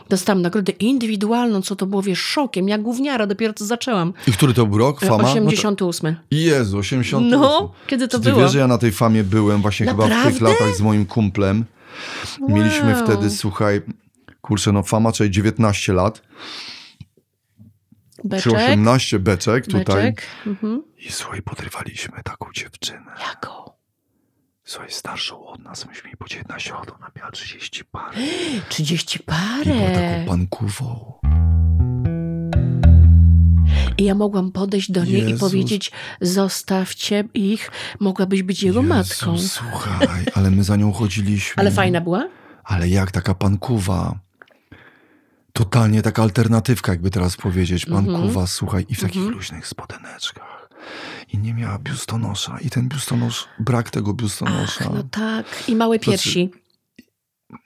Dostałam nagrodę indywidualną, co to było, wiesz, szokiem. Ja gówniara, dopiero co zaczęłam. I który to był rok? E, Fama? No to- 88. Jezu, 80. No, kiedy to Czy ty było? wiesz, że ja na tej famie byłem właśnie chyba w tych Naprawdę? latach z moim kumplem. Mieliśmy Wow. wtedy, słuchaj, kurczę, no fama, czyli 19 lat, czy Beczek, 18 beczek tutaj. beczek. Mhm. I słuchaj, podrywaliśmy taką dziewczynę. Jaką? Słuchaj, starszą od nas, myśmy jej po 19 lat, ona miała 30 par. 30 I była taką parę. pankową. I ja mogłam podejść do niej i Jezus. powiedzieć, zostawcie ich, mogłabyś być jego Jezu, matką. słuchaj, ale my za nią chodziliśmy. Ale fajna była? Ale jak taka pankuwa. Totalnie taka alternatywka, jakby teraz powiedzieć. Mhm. Pankuwa, słuchaj, i w takich luźnych spodeneczkach. I nie miała biustonosza. I ten biustonosz, brak tego biustonosza. No tak, i małe znaczy, piersi.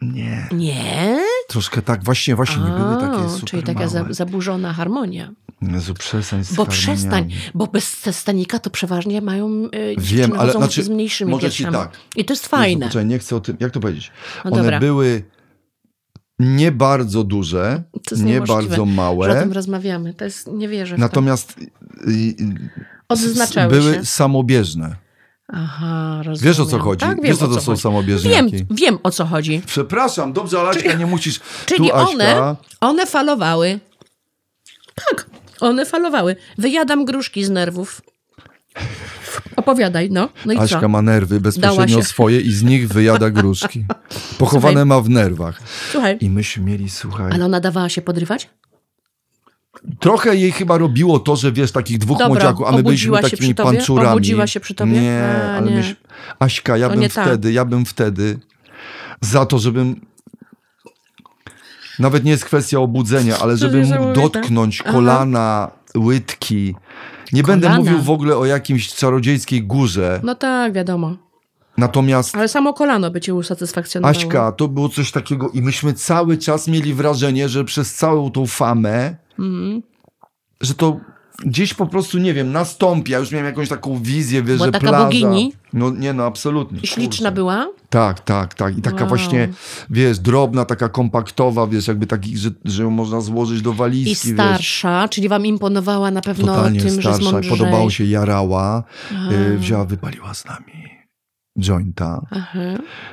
Nie, Nie? troszkę tak, właśnie, właśnie nie były takie super Czyli taka małe. za, zaburzona harmonia. Jezu, przestań z Bo przestań, bo bez stanika to przeważnie mają y, Wiem, ale znaczy, z mniejszymi może ci piersiami. tak. I to jest Jezu, fajne. Poczekaj, nie chcę o tym, jak to powiedzieć? No One dobra. były nie bardzo duże, nie bardzo Że o małe, tym rozmawiamy. To jest, nie wierzę natomiast y, y, Odznaczały były się. samobieżne. Aha, rozumiem. Wiesz o co chodzi? Tak, wiem, Wiesz co o to co są chodzi. samobieżniaki? Wiem, wiem o co chodzi. Przepraszam, dobrze, ale Aśka, nie musisz. Czyli tu Aśka, one, one falowały. Tak, one falowały. Wyjadam gruszki z nerwów. Opowiadaj, no. No i Aśka co? ma nerwy bezpośrednio swoje i z nich wyjada gruszki. Pochowane Słuchaj. ma w nerwach. Słuchaj, I myśmy mieli, słuchaj, ale ona dawała się podrywać? Trochę jej chyba robiło to, że wiesz, takich dwóch Dobra, młodziaków, a my byliśmy takimi panczurami. Obudziła się przy tobie? Nie, A, ale nie. Aśka, ja To bym tak. wtedy, ja bym wtedy za to, żebym nawet nie jest kwestia obudzenia, ale żebym mógł niesamowite. dotknąć Aha. kolana, łydki. Nie będę Kolana? mówił w ogóle o jakimś czarodziejskiej górze. No tak, wiadomo. Natomiast Ale samo kolano by cię usatysfakcjonowało. Aśka, to było coś takiego i myśmy cały czas mieli wrażenie, że przez całą tą famę, Mhm. że to gdzieś po prostu, nie wiem, nastąpi. Ja już miałem jakąś taką wizję, wiesz, Była że taka plaża... bogini? No nie, no absolutnie. I śliczna kurczę. była? Tak, tak, tak. I taka Wow. właśnie, wiesz, drobna, taka kompaktowa, wiesz, jakby taki, że, że ją można złożyć do I walizki, wiesz. starsza, czyli wam imponowała na pewno Totalnie tym, że starsza. Podobało się, jarała. Aha. Y, wzięła, wypaliła z nami jointa. Aha.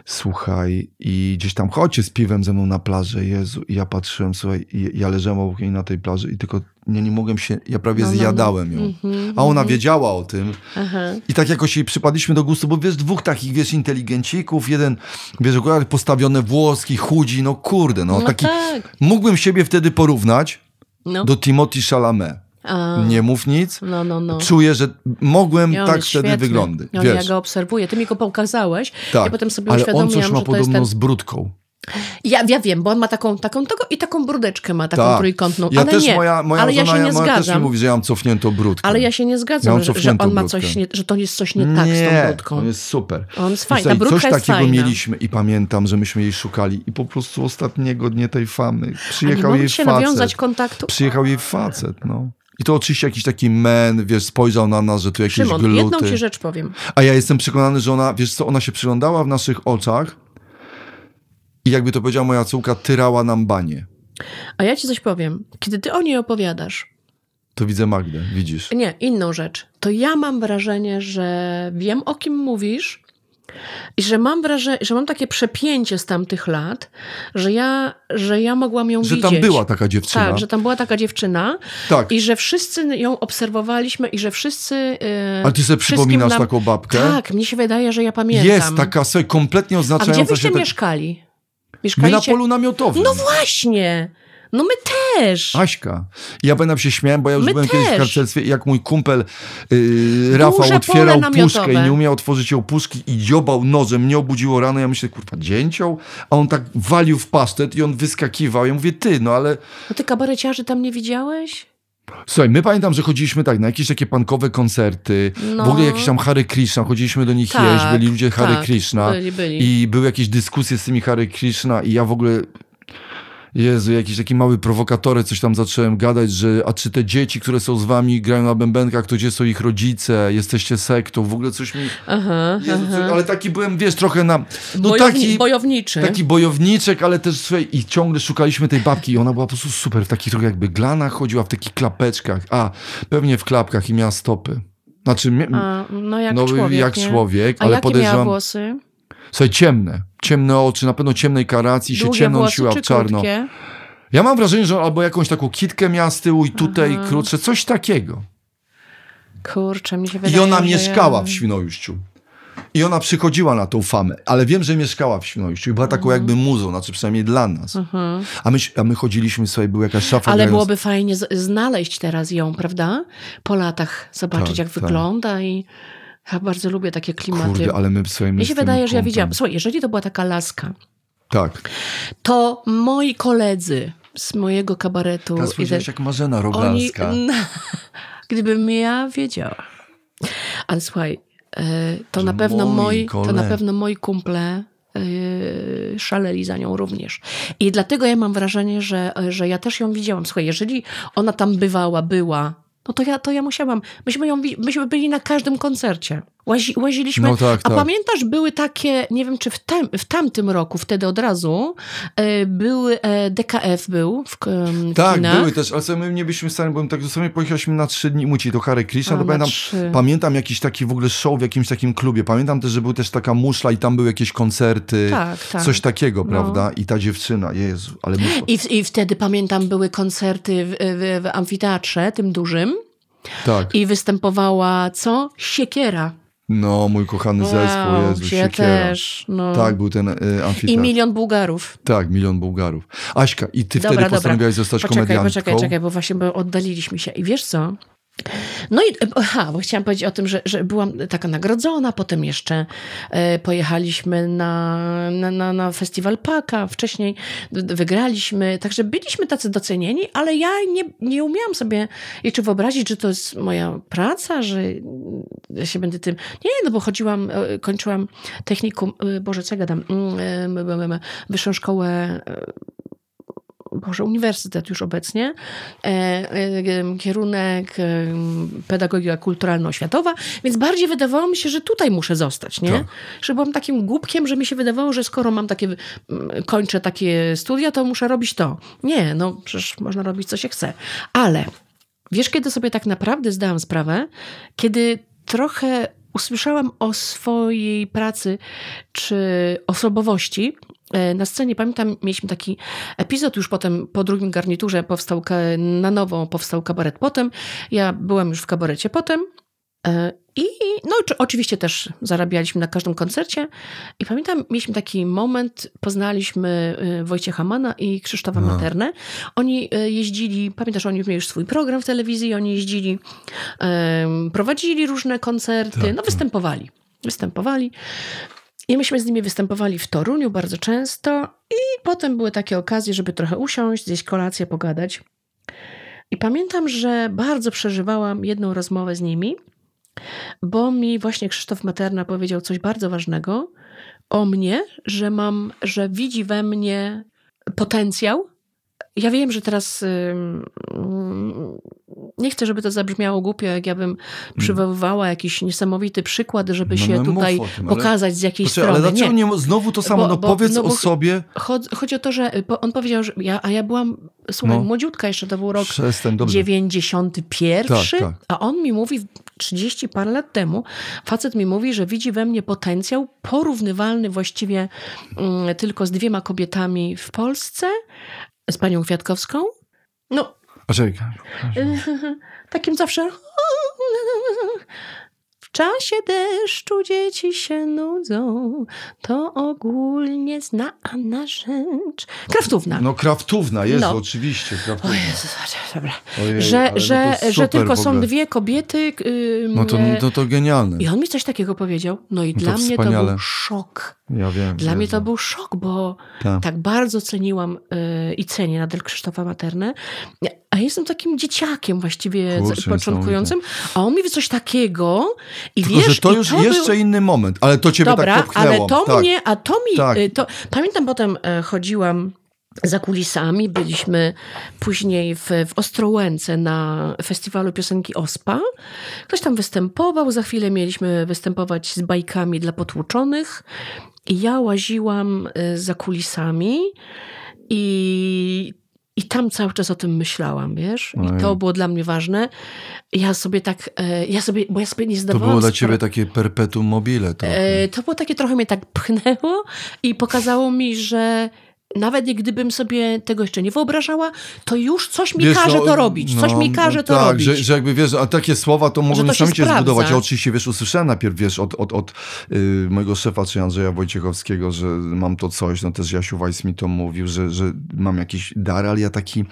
Słuchaj, i gdzieś tam chodźcie z piwem ze mną na plażę, Jezu. I ja patrzyłem, słuchaj, i ja leżałem obok niej na tej plaży i tylko ja nie mogłem się, ja prawie No, no, no. zjadałem ją. Mhm, A ona mhm. wiedziała o tym. Aha. I tak jakoś jej przypadliśmy do gustu, bo wiesz, dwóch takich, wiesz, inteligencików, jeden, wiesz, akurat postawione włoski, chudzi, no kurde, no, No taki, tak. mógłbym siebie wtedy porównać No. do Timothy Chalamet. A. Nie mów nic. No, no, no. Czuję, że mogłem tak wtedy świetny. on, Wiesz, ja go obserwuję. Ty mi go pokazałeś. tak. Ja potem sobie Ale on coś ma podobno ten... z brudką. Ja, ja wiem, bo on ma taką, taką tego i taką brudeczkę ma, taką Tak. trójkątną. Ja ale też, nie, moja, moja ale ja żona się nie moja też mi zgadzam. mówi, że ja mam cofniętą brudkę. Ale ja się nie Ja zgadzam, mam że, że on ma coś, nie, że to jest coś nie tak z tą Nie, brudką. on jest super. On jest fajny. Słuchaj, Coś takiego fajna. mieliśmy i pamiętam, że myśmy jej szukali i po prostu ostatniego dnia tej famy nie przyjechał jej facet. nawiązać kontaktu? Przyjechał jej facet, no. I to oczywiście jakiś taki men, wiesz, spojrzał na nas, że tu jakieś Szymon, gluty. jedną ci rzecz powiem. A ja jestem przekonany, że ona, wiesz co, ona się przyglądała w naszych oczach i jakby to powiedziała moja córka, tyrała nam banie. A ja ci coś powiem. Kiedy ty o niej opowiadasz, To widzę Magdę, widzisz. nie, inną rzecz, to ja mam wrażenie, że wiem o kim mówisz i że mam wrażenie, że mam takie przepięcie z tamtych lat, że ja, że ja mogłam ją Że widzieć. tam była taka dziewczyna. Tak, że tam była taka dziewczyna Tak. i że wszyscy ją obserwowaliśmy i że wszyscy... Yy, Ale ty sobie przypominasz nam... taką babkę? Tak, mnie się wydaje, że ja pamiętam. Jest taka sobie kompletnie A oznaczająca gdzie byście się... mieszkali? My Mieszkaliście... na polu namiotowym. No właśnie! No my też! Aśka. Ja będę się śmiałem, bo ja już My byłem kiedyś w też. karcelstwie i jak mój kumpel yy, Rafał Duże otwierał puszkę i nie umiał otworzyć ją puszki i dziobał nożem, mnie obudziło rano, ja myślę, kurwa, dzięcioł? A on tak walił w pasztet i on wyskakiwał. Ja mówię, ty, no ale... No ty kabareciarzy tam nie widziałeś? Słuchaj, my pamiętam, że chodziliśmy tak na jakieś takie pankowe koncerty, No. w ogóle jakieś tam Hare Krishna, chodziliśmy do nich Tak, jeść, byli ludzie Hare tak, Krishna byli, byli. i były jakieś dyskusje z tymi Hare Krishna i ja w ogóle... Jezu, jakiś taki mały prowokatory, coś tam zacząłem gadać, że a czy te dzieci, które są z wami, grają na bębenkach, to gdzie są ich rodzice, jesteście sektą, w ogóle coś mi... Aha, Jezu, aha. coś, ale taki byłem, wiesz, trochę na... No Bojowni- taki... Bojowniczy. Taki bojowniczek, ale też słuchaj, i ciągle szukaliśmy tej babki i ona była po prostu super, w takich trochę jakby glanach chodziła, w takich klapeczkach, a pewnie w klapkach i miała stopy. Znaczy, A, no jak no, człowiek, jak człowiek, A ale jakie miała podejrzewam, włosy? słuchaj, ciemne, ciemne oczy, na pewno ciemnej karacji, się Długie nosiła czy w czarno. krótkie? Ja mam wrażenie, że albo jakąś taką kitkę miała z tyłu i tutaj Aha. krótsze, coś takiego. Kurczę, mi się wydaje, I ona mieszkała ja... w Świnoujściu. I ona przychodziła na tą famę, ale wiem, że mieszkała w Świnoujściu i była taką Mhm. jakby muzą, znaczy przynajmniej dla nas. A, my, a my chodziliśmy sobie, była jakaś szafa. Ale byłoby fajnie znaleźć teraz ją, prawda? Po latach zobaczyć, Tak, jak tak. wygląda i ja bardzo lubię takie klimaty. Kurde, ale my sobie Mi się wydaje, że ja widziałam. Słuchaj, jeżeli to była taka laska, Tak. to moi koledzy z mojego kabaretu... Teraz powiedziałeś jak Marzena oni, Rogalska. Gdybym ja wiedziała, Ale słuchaj, e, to Że na pewno moi to na pewno moi kumple e, szaleli za nią również. I dlatego ja mam wrażenie, że, że ja też ją widziałam. Słuchaj, jeżeli ona tam bywała, była, no to ja, to ja musiałam. Myśmy, ją, myśmy byli na każdym koncercie. Łazi, łaziliśmy. No tak, A tak. pamiętasz, były takie, nie wiem czy w, w tamtym roku, wtedy od razu, e, były, e, DKF był w, w Tak, były też, ale sobie my nie byliśmy w stanie, bo tak dosłownie pojechaliśmy na trzy dni, Muci, to Hare Krishna, A, to pamiętam, trzy. pamiętam jakiś taki w ogóle show w jakimś takim klubie, pamiętam też, że był też taka muszla i tam były jakieś koncerty, Tak, tak. coś takiego, No. prawda? I ta dziewczyna, Jezu, ale muszla. I, w, I wtedy pamiętam, były koncerty w, w, w amfiteatrze, tym dużym, Tak, i występowała co? Siekiera. No mój kochany zespół, Wow, Jezu, ja siekiera. też. No. Tak, był ten y, I amfiteatr. milion Bułgarów. Tak, milion Bułgarów. Aśka, i ty Dobra, wtedy dobra. postanowiłaś zostać Poczekaj, komediantką? poczekaj, czekaj, bo właśnie bo oddaliliśmy się. I wiesz co? No i, aha, bo chciałam powiedzieć o tym, że, że byłam taka nagrodzona, potem jeszcze e, pojechaliśmy na, na, na, na festiwal Paka, wcześniej wygraliśmy, także byliśmy tacy docenieni, ale ja nie, nie umiałam sobie jeszcze wyobrazić, że to jest moja praca, że ja się będę tym... Nie, no bo chodziłam, e, kończyłam technikum, e, Boże, co ja gadam, Mm, e, wyższą szkołę e, Boże, uniwersytet już obecnie, e, e, kierunek e, pedagogika kulturalno-oświatowa, więc bardziej wydawało mi się, że tutaj muszę zostać, nie? Tak. Że byłam takim głupkiem, że mi się wydawało, że skoro mam takie, kończę takie studia, to muszę robić to. Nie, no przecież można robić co się chce. Ale wiesz, kiedy sobie tak naprawdę zdałam sprawę? Kiedy trochę usłyszałam o swojej pracy czy osobowości na scenie. Pamiętam, mieliśmy taki epizod już potem, po drugim garniturze powstał, na nowo powstał kabaret potem. Ja byłam już w kabarecie potem. E, I no, czy- oczywiście też zarabialiśmy na każdym koncercie. I pamiętam, mieliśmy taki moment, poznaliśmy e, Wojciecha Mana i Krzysztofa No. Maternę. Oni e, jeździli, pamiętasz, oni mieli już swój program w telewizji, oni jeździli, prowadzili różne koncerty, Tak, no tak. występowali. Występowali. I myśmy z nimi występowali w Toruniu bardzo często i potem były takie okazje, żeby trochę usiąść, zjeść kolację, pogadać. I pamiętam, że bardzo przeżywałam jedną rozmowę z nimi, bo mi właśnie Krzysztof Materna powiedział coś bardzo ważnego o mnie, że mam, że widzi we mnie potencjał. Ja wiem, że teraz ym, ym, nie chcę, żeby to zabrzmiało głupio, jak ja bym przywoływała jakiś niesamowity przykład, żeby No, się no tutaj tym, ale- pokazać z jakiejś Poczekaj, ale strony. dlaczego Nie. nie, znowu to samo? Bo- no bo- powiedz no bo- o sobie. Chodzi, chodzi o to, że on powiedział, że ja, a ja byłam, słuchaj, No. młodziutka jeszcze, to był rok Przestań, dobrze. 91, Tak, tak. a on mi mówi 30 parę lat temu, facet mi mówi, że widzi we mnie potencjał porównywalny właściwie mm, tylko z dwiema kobietami w Polsce, z panią Kwiatkowską. No, Poczekaj. takim zawsze. W czasie deszczu dzieci się nudzą, to ogólnie znana rzecz. Kraftówna. No kraftówna, jest, No. oczywiście, O kraftówna. Jezus, dobra. Ojej, że, no że, to że tylko są dwie kobiety. ym, No to, e, to, to genialne. I on mi coś takiego powiedział. No i to dla mnie to był szok. Ja wiem. Dla mnie to był szok, bo Tak. tak bardzo ceniłam y, i cenię nadal Krzysztofa Maternę. A jestem takim dzieciakiem właściwie Kurczę, początkującym. A on mi coś takiego i Tylko, wiesz... że to już był- jeszcze inny moment, ale to ciebie Dobra, tak popchnęło. ale to tak. mnie, a to mi, Tak. y, to, pamiętam potem e, chodziłam za kulisami, byliśmy później w, w Ostrołęce na festiwalu piosenki OSPA. Ktoś tam występował, za chwilę mieliśmy występować z bajkami dla potłuczonych i ja łaziłam y, za kulisami i i tam cały czas o tym myślałam, wiesz? I to było dla mnie ważne. Ja sobie tak, e, ja sobie, bo ja sobie nie To zdawałam było dla ciebie takie perpetuum mobile. To. E, to było takie trochę mnie tak pchnęło i pokazało mi, że nawet gdybym sobie tego jeszcze nie wyobrażała, to już coś mi Wiesz, każe no, to robić. Coś no, mi każe no to tak, robić. Że, że jakby wiesz, a takie słowa to mogą niesamowicie zbudować. Ja oczywiście, wiesz, usłyszałem najpierw, wiesz, od, od, od y, mojego szefa, czy Andrzeja Wojciechowskiego, że mam to coś, no też Jasiu Weiss mi to mówił, że, że mam jakiś dar, ale ja taki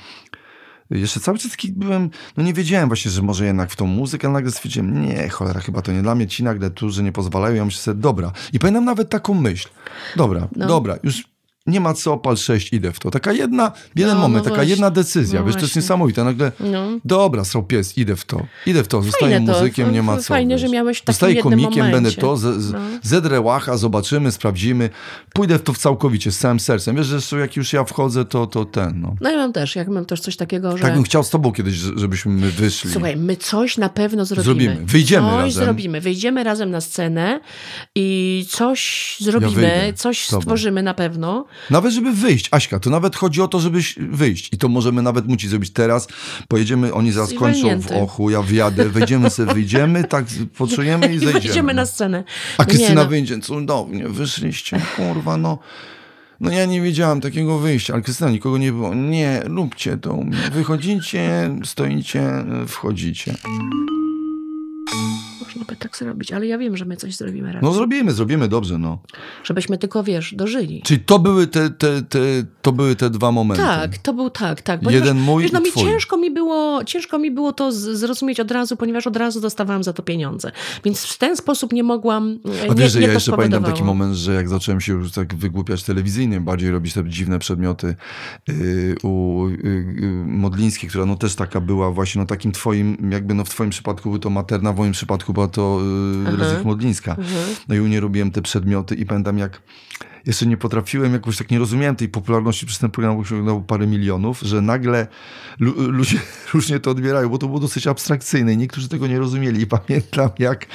jeszcze cały czas taki byłem, no nie wiedziałem właśnie, że może jednak w tą muzykę, ale nagle stwierdziłem, nie, cholera, chyba to nie dla mnie, ci nagle tu, że nie pozwalają, ja myślę sobie, dobra. I pamiętam nawet taką myśl, dobra, No. dobra, już nie ma co, pal 6, idę w to. Taka jedna, jeden No, moment, no taka właśnie. jedna decyzja, No wiesz, to jest właśnie. niesamowite. Nagle, No. dobra, srał pies, idę w to, idę w to, zostaję Fajne to, muzykiem, nie ma co. fajnie, wiesz. że miałeś w takim Zostaję komikiem, będę momencie. to, z, z, No. zedrę łacha, zobaczymy, sprawdzimy, pójdę w to w całkowicie, z całym sercem. Wiesz, zresztą jak już ja wchodzę, to, to ten, no. No ja mam też, jak mam też coś takiego, że... Tak bym chciał z tobą kiedyś, że- żebyśmy my wyszli. Słuchaj, my coś na pewno zrobimy. Zrobimy. Wyjdziemy coś razem. zrobimy. Wyjdziemy razem na scenę i coś zrobimy, wyjdę. coś Dobra. stworzymy na pewno. Nawet żeby wyjść, Aśka, to nawet chodzi o to, żebyś wyjść. I to możemy nawet mu ci zrobić teraz. Pojedziemy, oni zaraz I kończą w ochu, ja wjadę, wejdziemy sobie, wyjdziemy, tak poczujemy i I zejdziemy. wyjdziemy na scenę. A No Krystyna nie, no. wyjdzie, cudownie, wyszliście, kurwa, no. No ja nie wiedziałam takiego wyjścia, ale Krystyna, nikogo nie było. Nie, róbcie to. u mnie. Wychodzicie, stoicie, wchodzicie. Można by tak zrobić, ale ja wiem, że my coś zrobimy razem. No zrobimy, zrobimy dobrze, no. Żebyśmy tylko, wiesz, dożyli. Czyli to były te, te, te, to były te dwa momenty. Tak, to był tak, tak. Jeden mój wiesz, no i twój. ciężko mi było, ciężko mi było to zrozumieć od razu, ponieważ od razu dostawałam za to pieniądze. Więc w ten sposób nie mogłam. A nie, wiesz, że ja jeszcze pamiętam taki moment, że jak zacząłem się już tak wygłupiać telewizyjnie, bardziej robić te dziwne przedmioty yy, u yy, Modlińskiej, która no też taka była właśnie no takim twoim, jakby no w twoim przypadku był to materna, w moim przypadku była to yy, Aha. Leszek Modlińska. Mhm. No i u niej robiłem te przedmioty i pamiętam jak jeszcze nie potrafiłem, jakoś tak nie rozumiałem tej popularności przez ten program, bo osiągnął parę milionów, że nagle lu- ludzie różnie to odbierają, bo to było dosyć abstrakcyjne i niektórzy tego nie rozumieli. I pamiętam, jak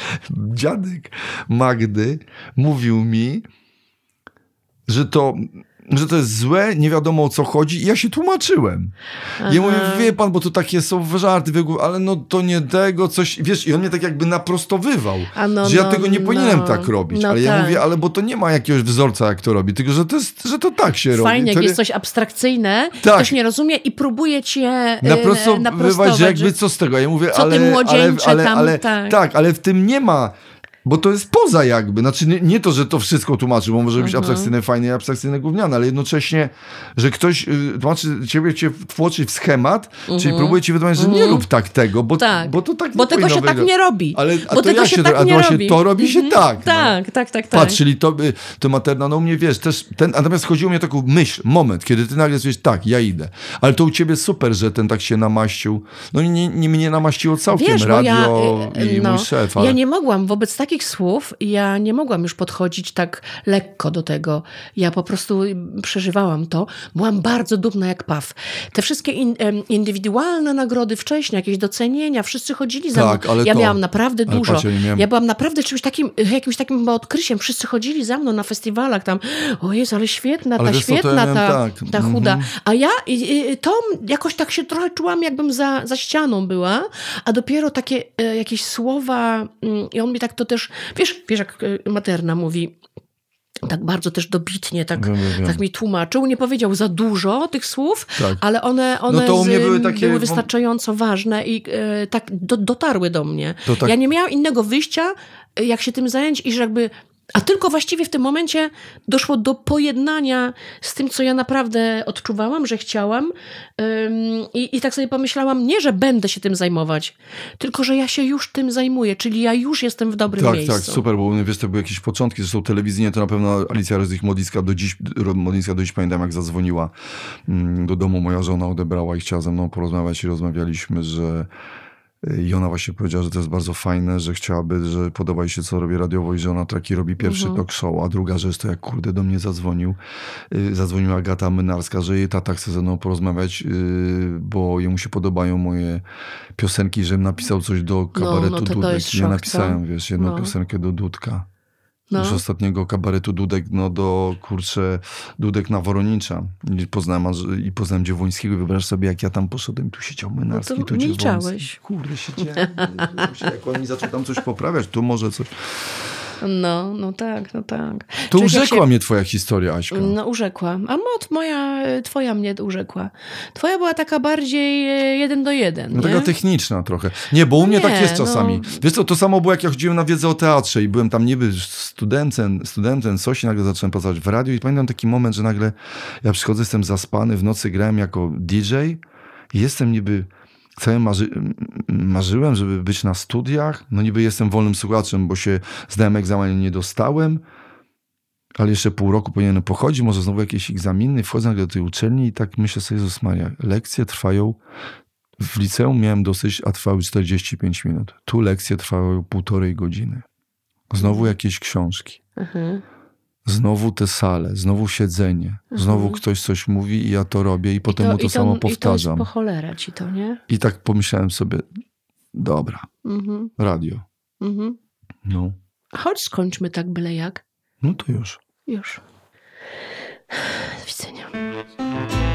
dziadek Magdy mówił mi, że to, że to jest złe, nie wiadomo o co chodzi i ja się tłumaczyłem. I ja mówię, Aha. wie pan, bo to takie są żarty, ale no to nie tego, coś, wiesz, i on mnie tak jakby naprostowywał, no, że ja no, tego nie powinienem no. tak robić, No ale ja tak. mówię, ale bo to nie ma jakiegoś wzorca, jak to robi, tylko że to, jest, że to tak się robi. Fajnie, jak nie- jest coś abstrakcyjne, Tak. ktoś nie rozumie i próbuje cię e, naprostowywać, że jakby że- co z tego. Ja mówię, Co ale, ale, ale, tam, ale tak. tak, ale w tym nie ma. Bo to jest poza jakby. Znaczy nie, nie to, że to wszystko tłumaczy, bo może być Mhm. abstrakcyjne fajne i abstrakcyjne gówniane, ale jednocześnie, że ktoś y, tłumaczy, ciebie cię wtłoczy w schemat, czyli próbuje ci wytłumaczyć, że nie rób tak tego, bo, Mhm. Tak. bo to tak Bo nie tego się tak nie robi. Ale, a Bo to tego jak się tak to, a nie właśnie robi. to robi się Mhm. tak. no. Tak, tak, tak, tak. Patrz, czyli to, y, to materna, no u mnie wiesz, też ten, natomiast chodziło mi o taką myśl, moment, kiedy ty nagle wiesz, tak, ja idę. Ale to u ciebie super, że ten tak się namaścił. No nie, nie mnie namaściło całkiem Wiesz, radio ja, y, i no, mój szef, ale... ja nie mogłam, wobec takich słów, ja nie mogłam już podchodzić tak lekko do tego. Ja po prostu przeżywałam to. Byłam bardzo dumna jak paw. Te wszystkie in, indywidualne nagrody wcześniej, jakieś docenienia, wszyscy chodzili za Tak, mną. ale Ja to- miałam naprawdę ale dużo. miałem- Ja byłam naprawdę czymś takim, jakimś takim odkryciem. Wszyscy chodzili za mną na festiwalach tam. O Jezu, ale świetna, Ale ta ja świetna, miałem ta, tak, ta mhm. chuda. A ja i, to jakoś tak się trochę czułam, jakbym za, za ścianą była, a dopiero takie e, jakieś słowa, mm, i on mi tak to też, wiesz, wiesz jak e, materna mówi, tak bardzo też dobitnie, tak, Wiem, wiem, tak mi tłumaczył. Nie powiedział za dużo tych słów, Tak. ale one, one to u mnie z- były takie- były wystarczająco ważne i e, tak do, dotarły do mnie. Tak- Ja nie miałam innego wyjścia, e, jak się tym zająć i że jakby a tylko właściwie w tym momencie doszło do pojednania z tym, co ja naprawdę odczuwałam, że chciałam. I, I tak sobie pomyślałam, nie, że będę się tym zajmować, tylko że ja się już tym zajmuję, czyli ja już jestem w dobrym Tak, miejscu. tak, super, bo wiesz, to były jakieś początki, zresztą telewizyjnie to na pewno Alicja Ryzik Modlińska do dziś, Modlińska do dziś pamiętam, jak zadzwoniła mm, do domu, moja żona odebrała i chciała ze mną porozmawiać i rozmawialiśmy, że i ona właśnie powiedziała, że to jest bardzo fajne, że chciałaby, że podoba jej się, co robi radiowo i że ona taki robi pierwszy Mhm. talk show. A druga rzecz to jak kurde do mnie zadzwonił, y, zadzwoniła Agata Mynarska, że jej tata chce ze mną porozmawiać, y, bo jemu się podobają moje piosenki, żebym napisał coś do kabaretu no to Dudek. ja napisałem, co? wiesz, jedną No. piosenkę do Dudka. No. Już ostatniego kabaretu Dudek, no do kurczę Dudek na Woronicza. I poznałem, i poznałem Dziewońskiego i wyobraź sobie, jak ja tam poszedłem, tu siedział Mynarski, No to tu Dziewoński. Kurde, siedziałem. jak oni zaczął tam coś poprawiać, tu może coś. No, no tak, no tak. To urzekła mnie twoja historia, Aśka. No urzekła. A mod moja, twoja mnie urzekła. Twoja była taka bardziej e, jeden do jeden, No nie? taka techniczna trochę. Nie, bo u mnie Nie, tak jest no. czasami. Wiesz co, to samo było jak ja chodziłem na wiedzę o teatrze i byłem tam niby studentem, studentem coś i nagle zacząłem pracować w radiu i pamiętam taki moment, że nagle ja przychodzę, jestem zaspany, w nocy grałem jako DJ i jestem niby cały marzy, marzyłem, żeby być na studiach, no niby jestem wolnym słuchaczem, bo się zdałem egzamin, nie dostałem. ale jeszcze pół roku powinienem pochodzić, może znowu jakieś egzaminy, wchodzę do tej uczelni i tak myślę sobie, Jezus Maria, lekcje trwają, w liceum miałem dosyć, a trwały 45 minut. Tu lekcje trwały półtorej godziny. Znowu jakieś książki. Mhm. Znowu te sale, znowu siedzenie, znowu ktoś coś mówi i ja to robię i potem mu to, i samo I to powtarzam. jest po cholera ci to, nie? I tak pomyślałem sobie, dobra, Mhm. radio. Mhm. No, Chodź skończmy tak byle jak. no to już. Już. Do widzenia.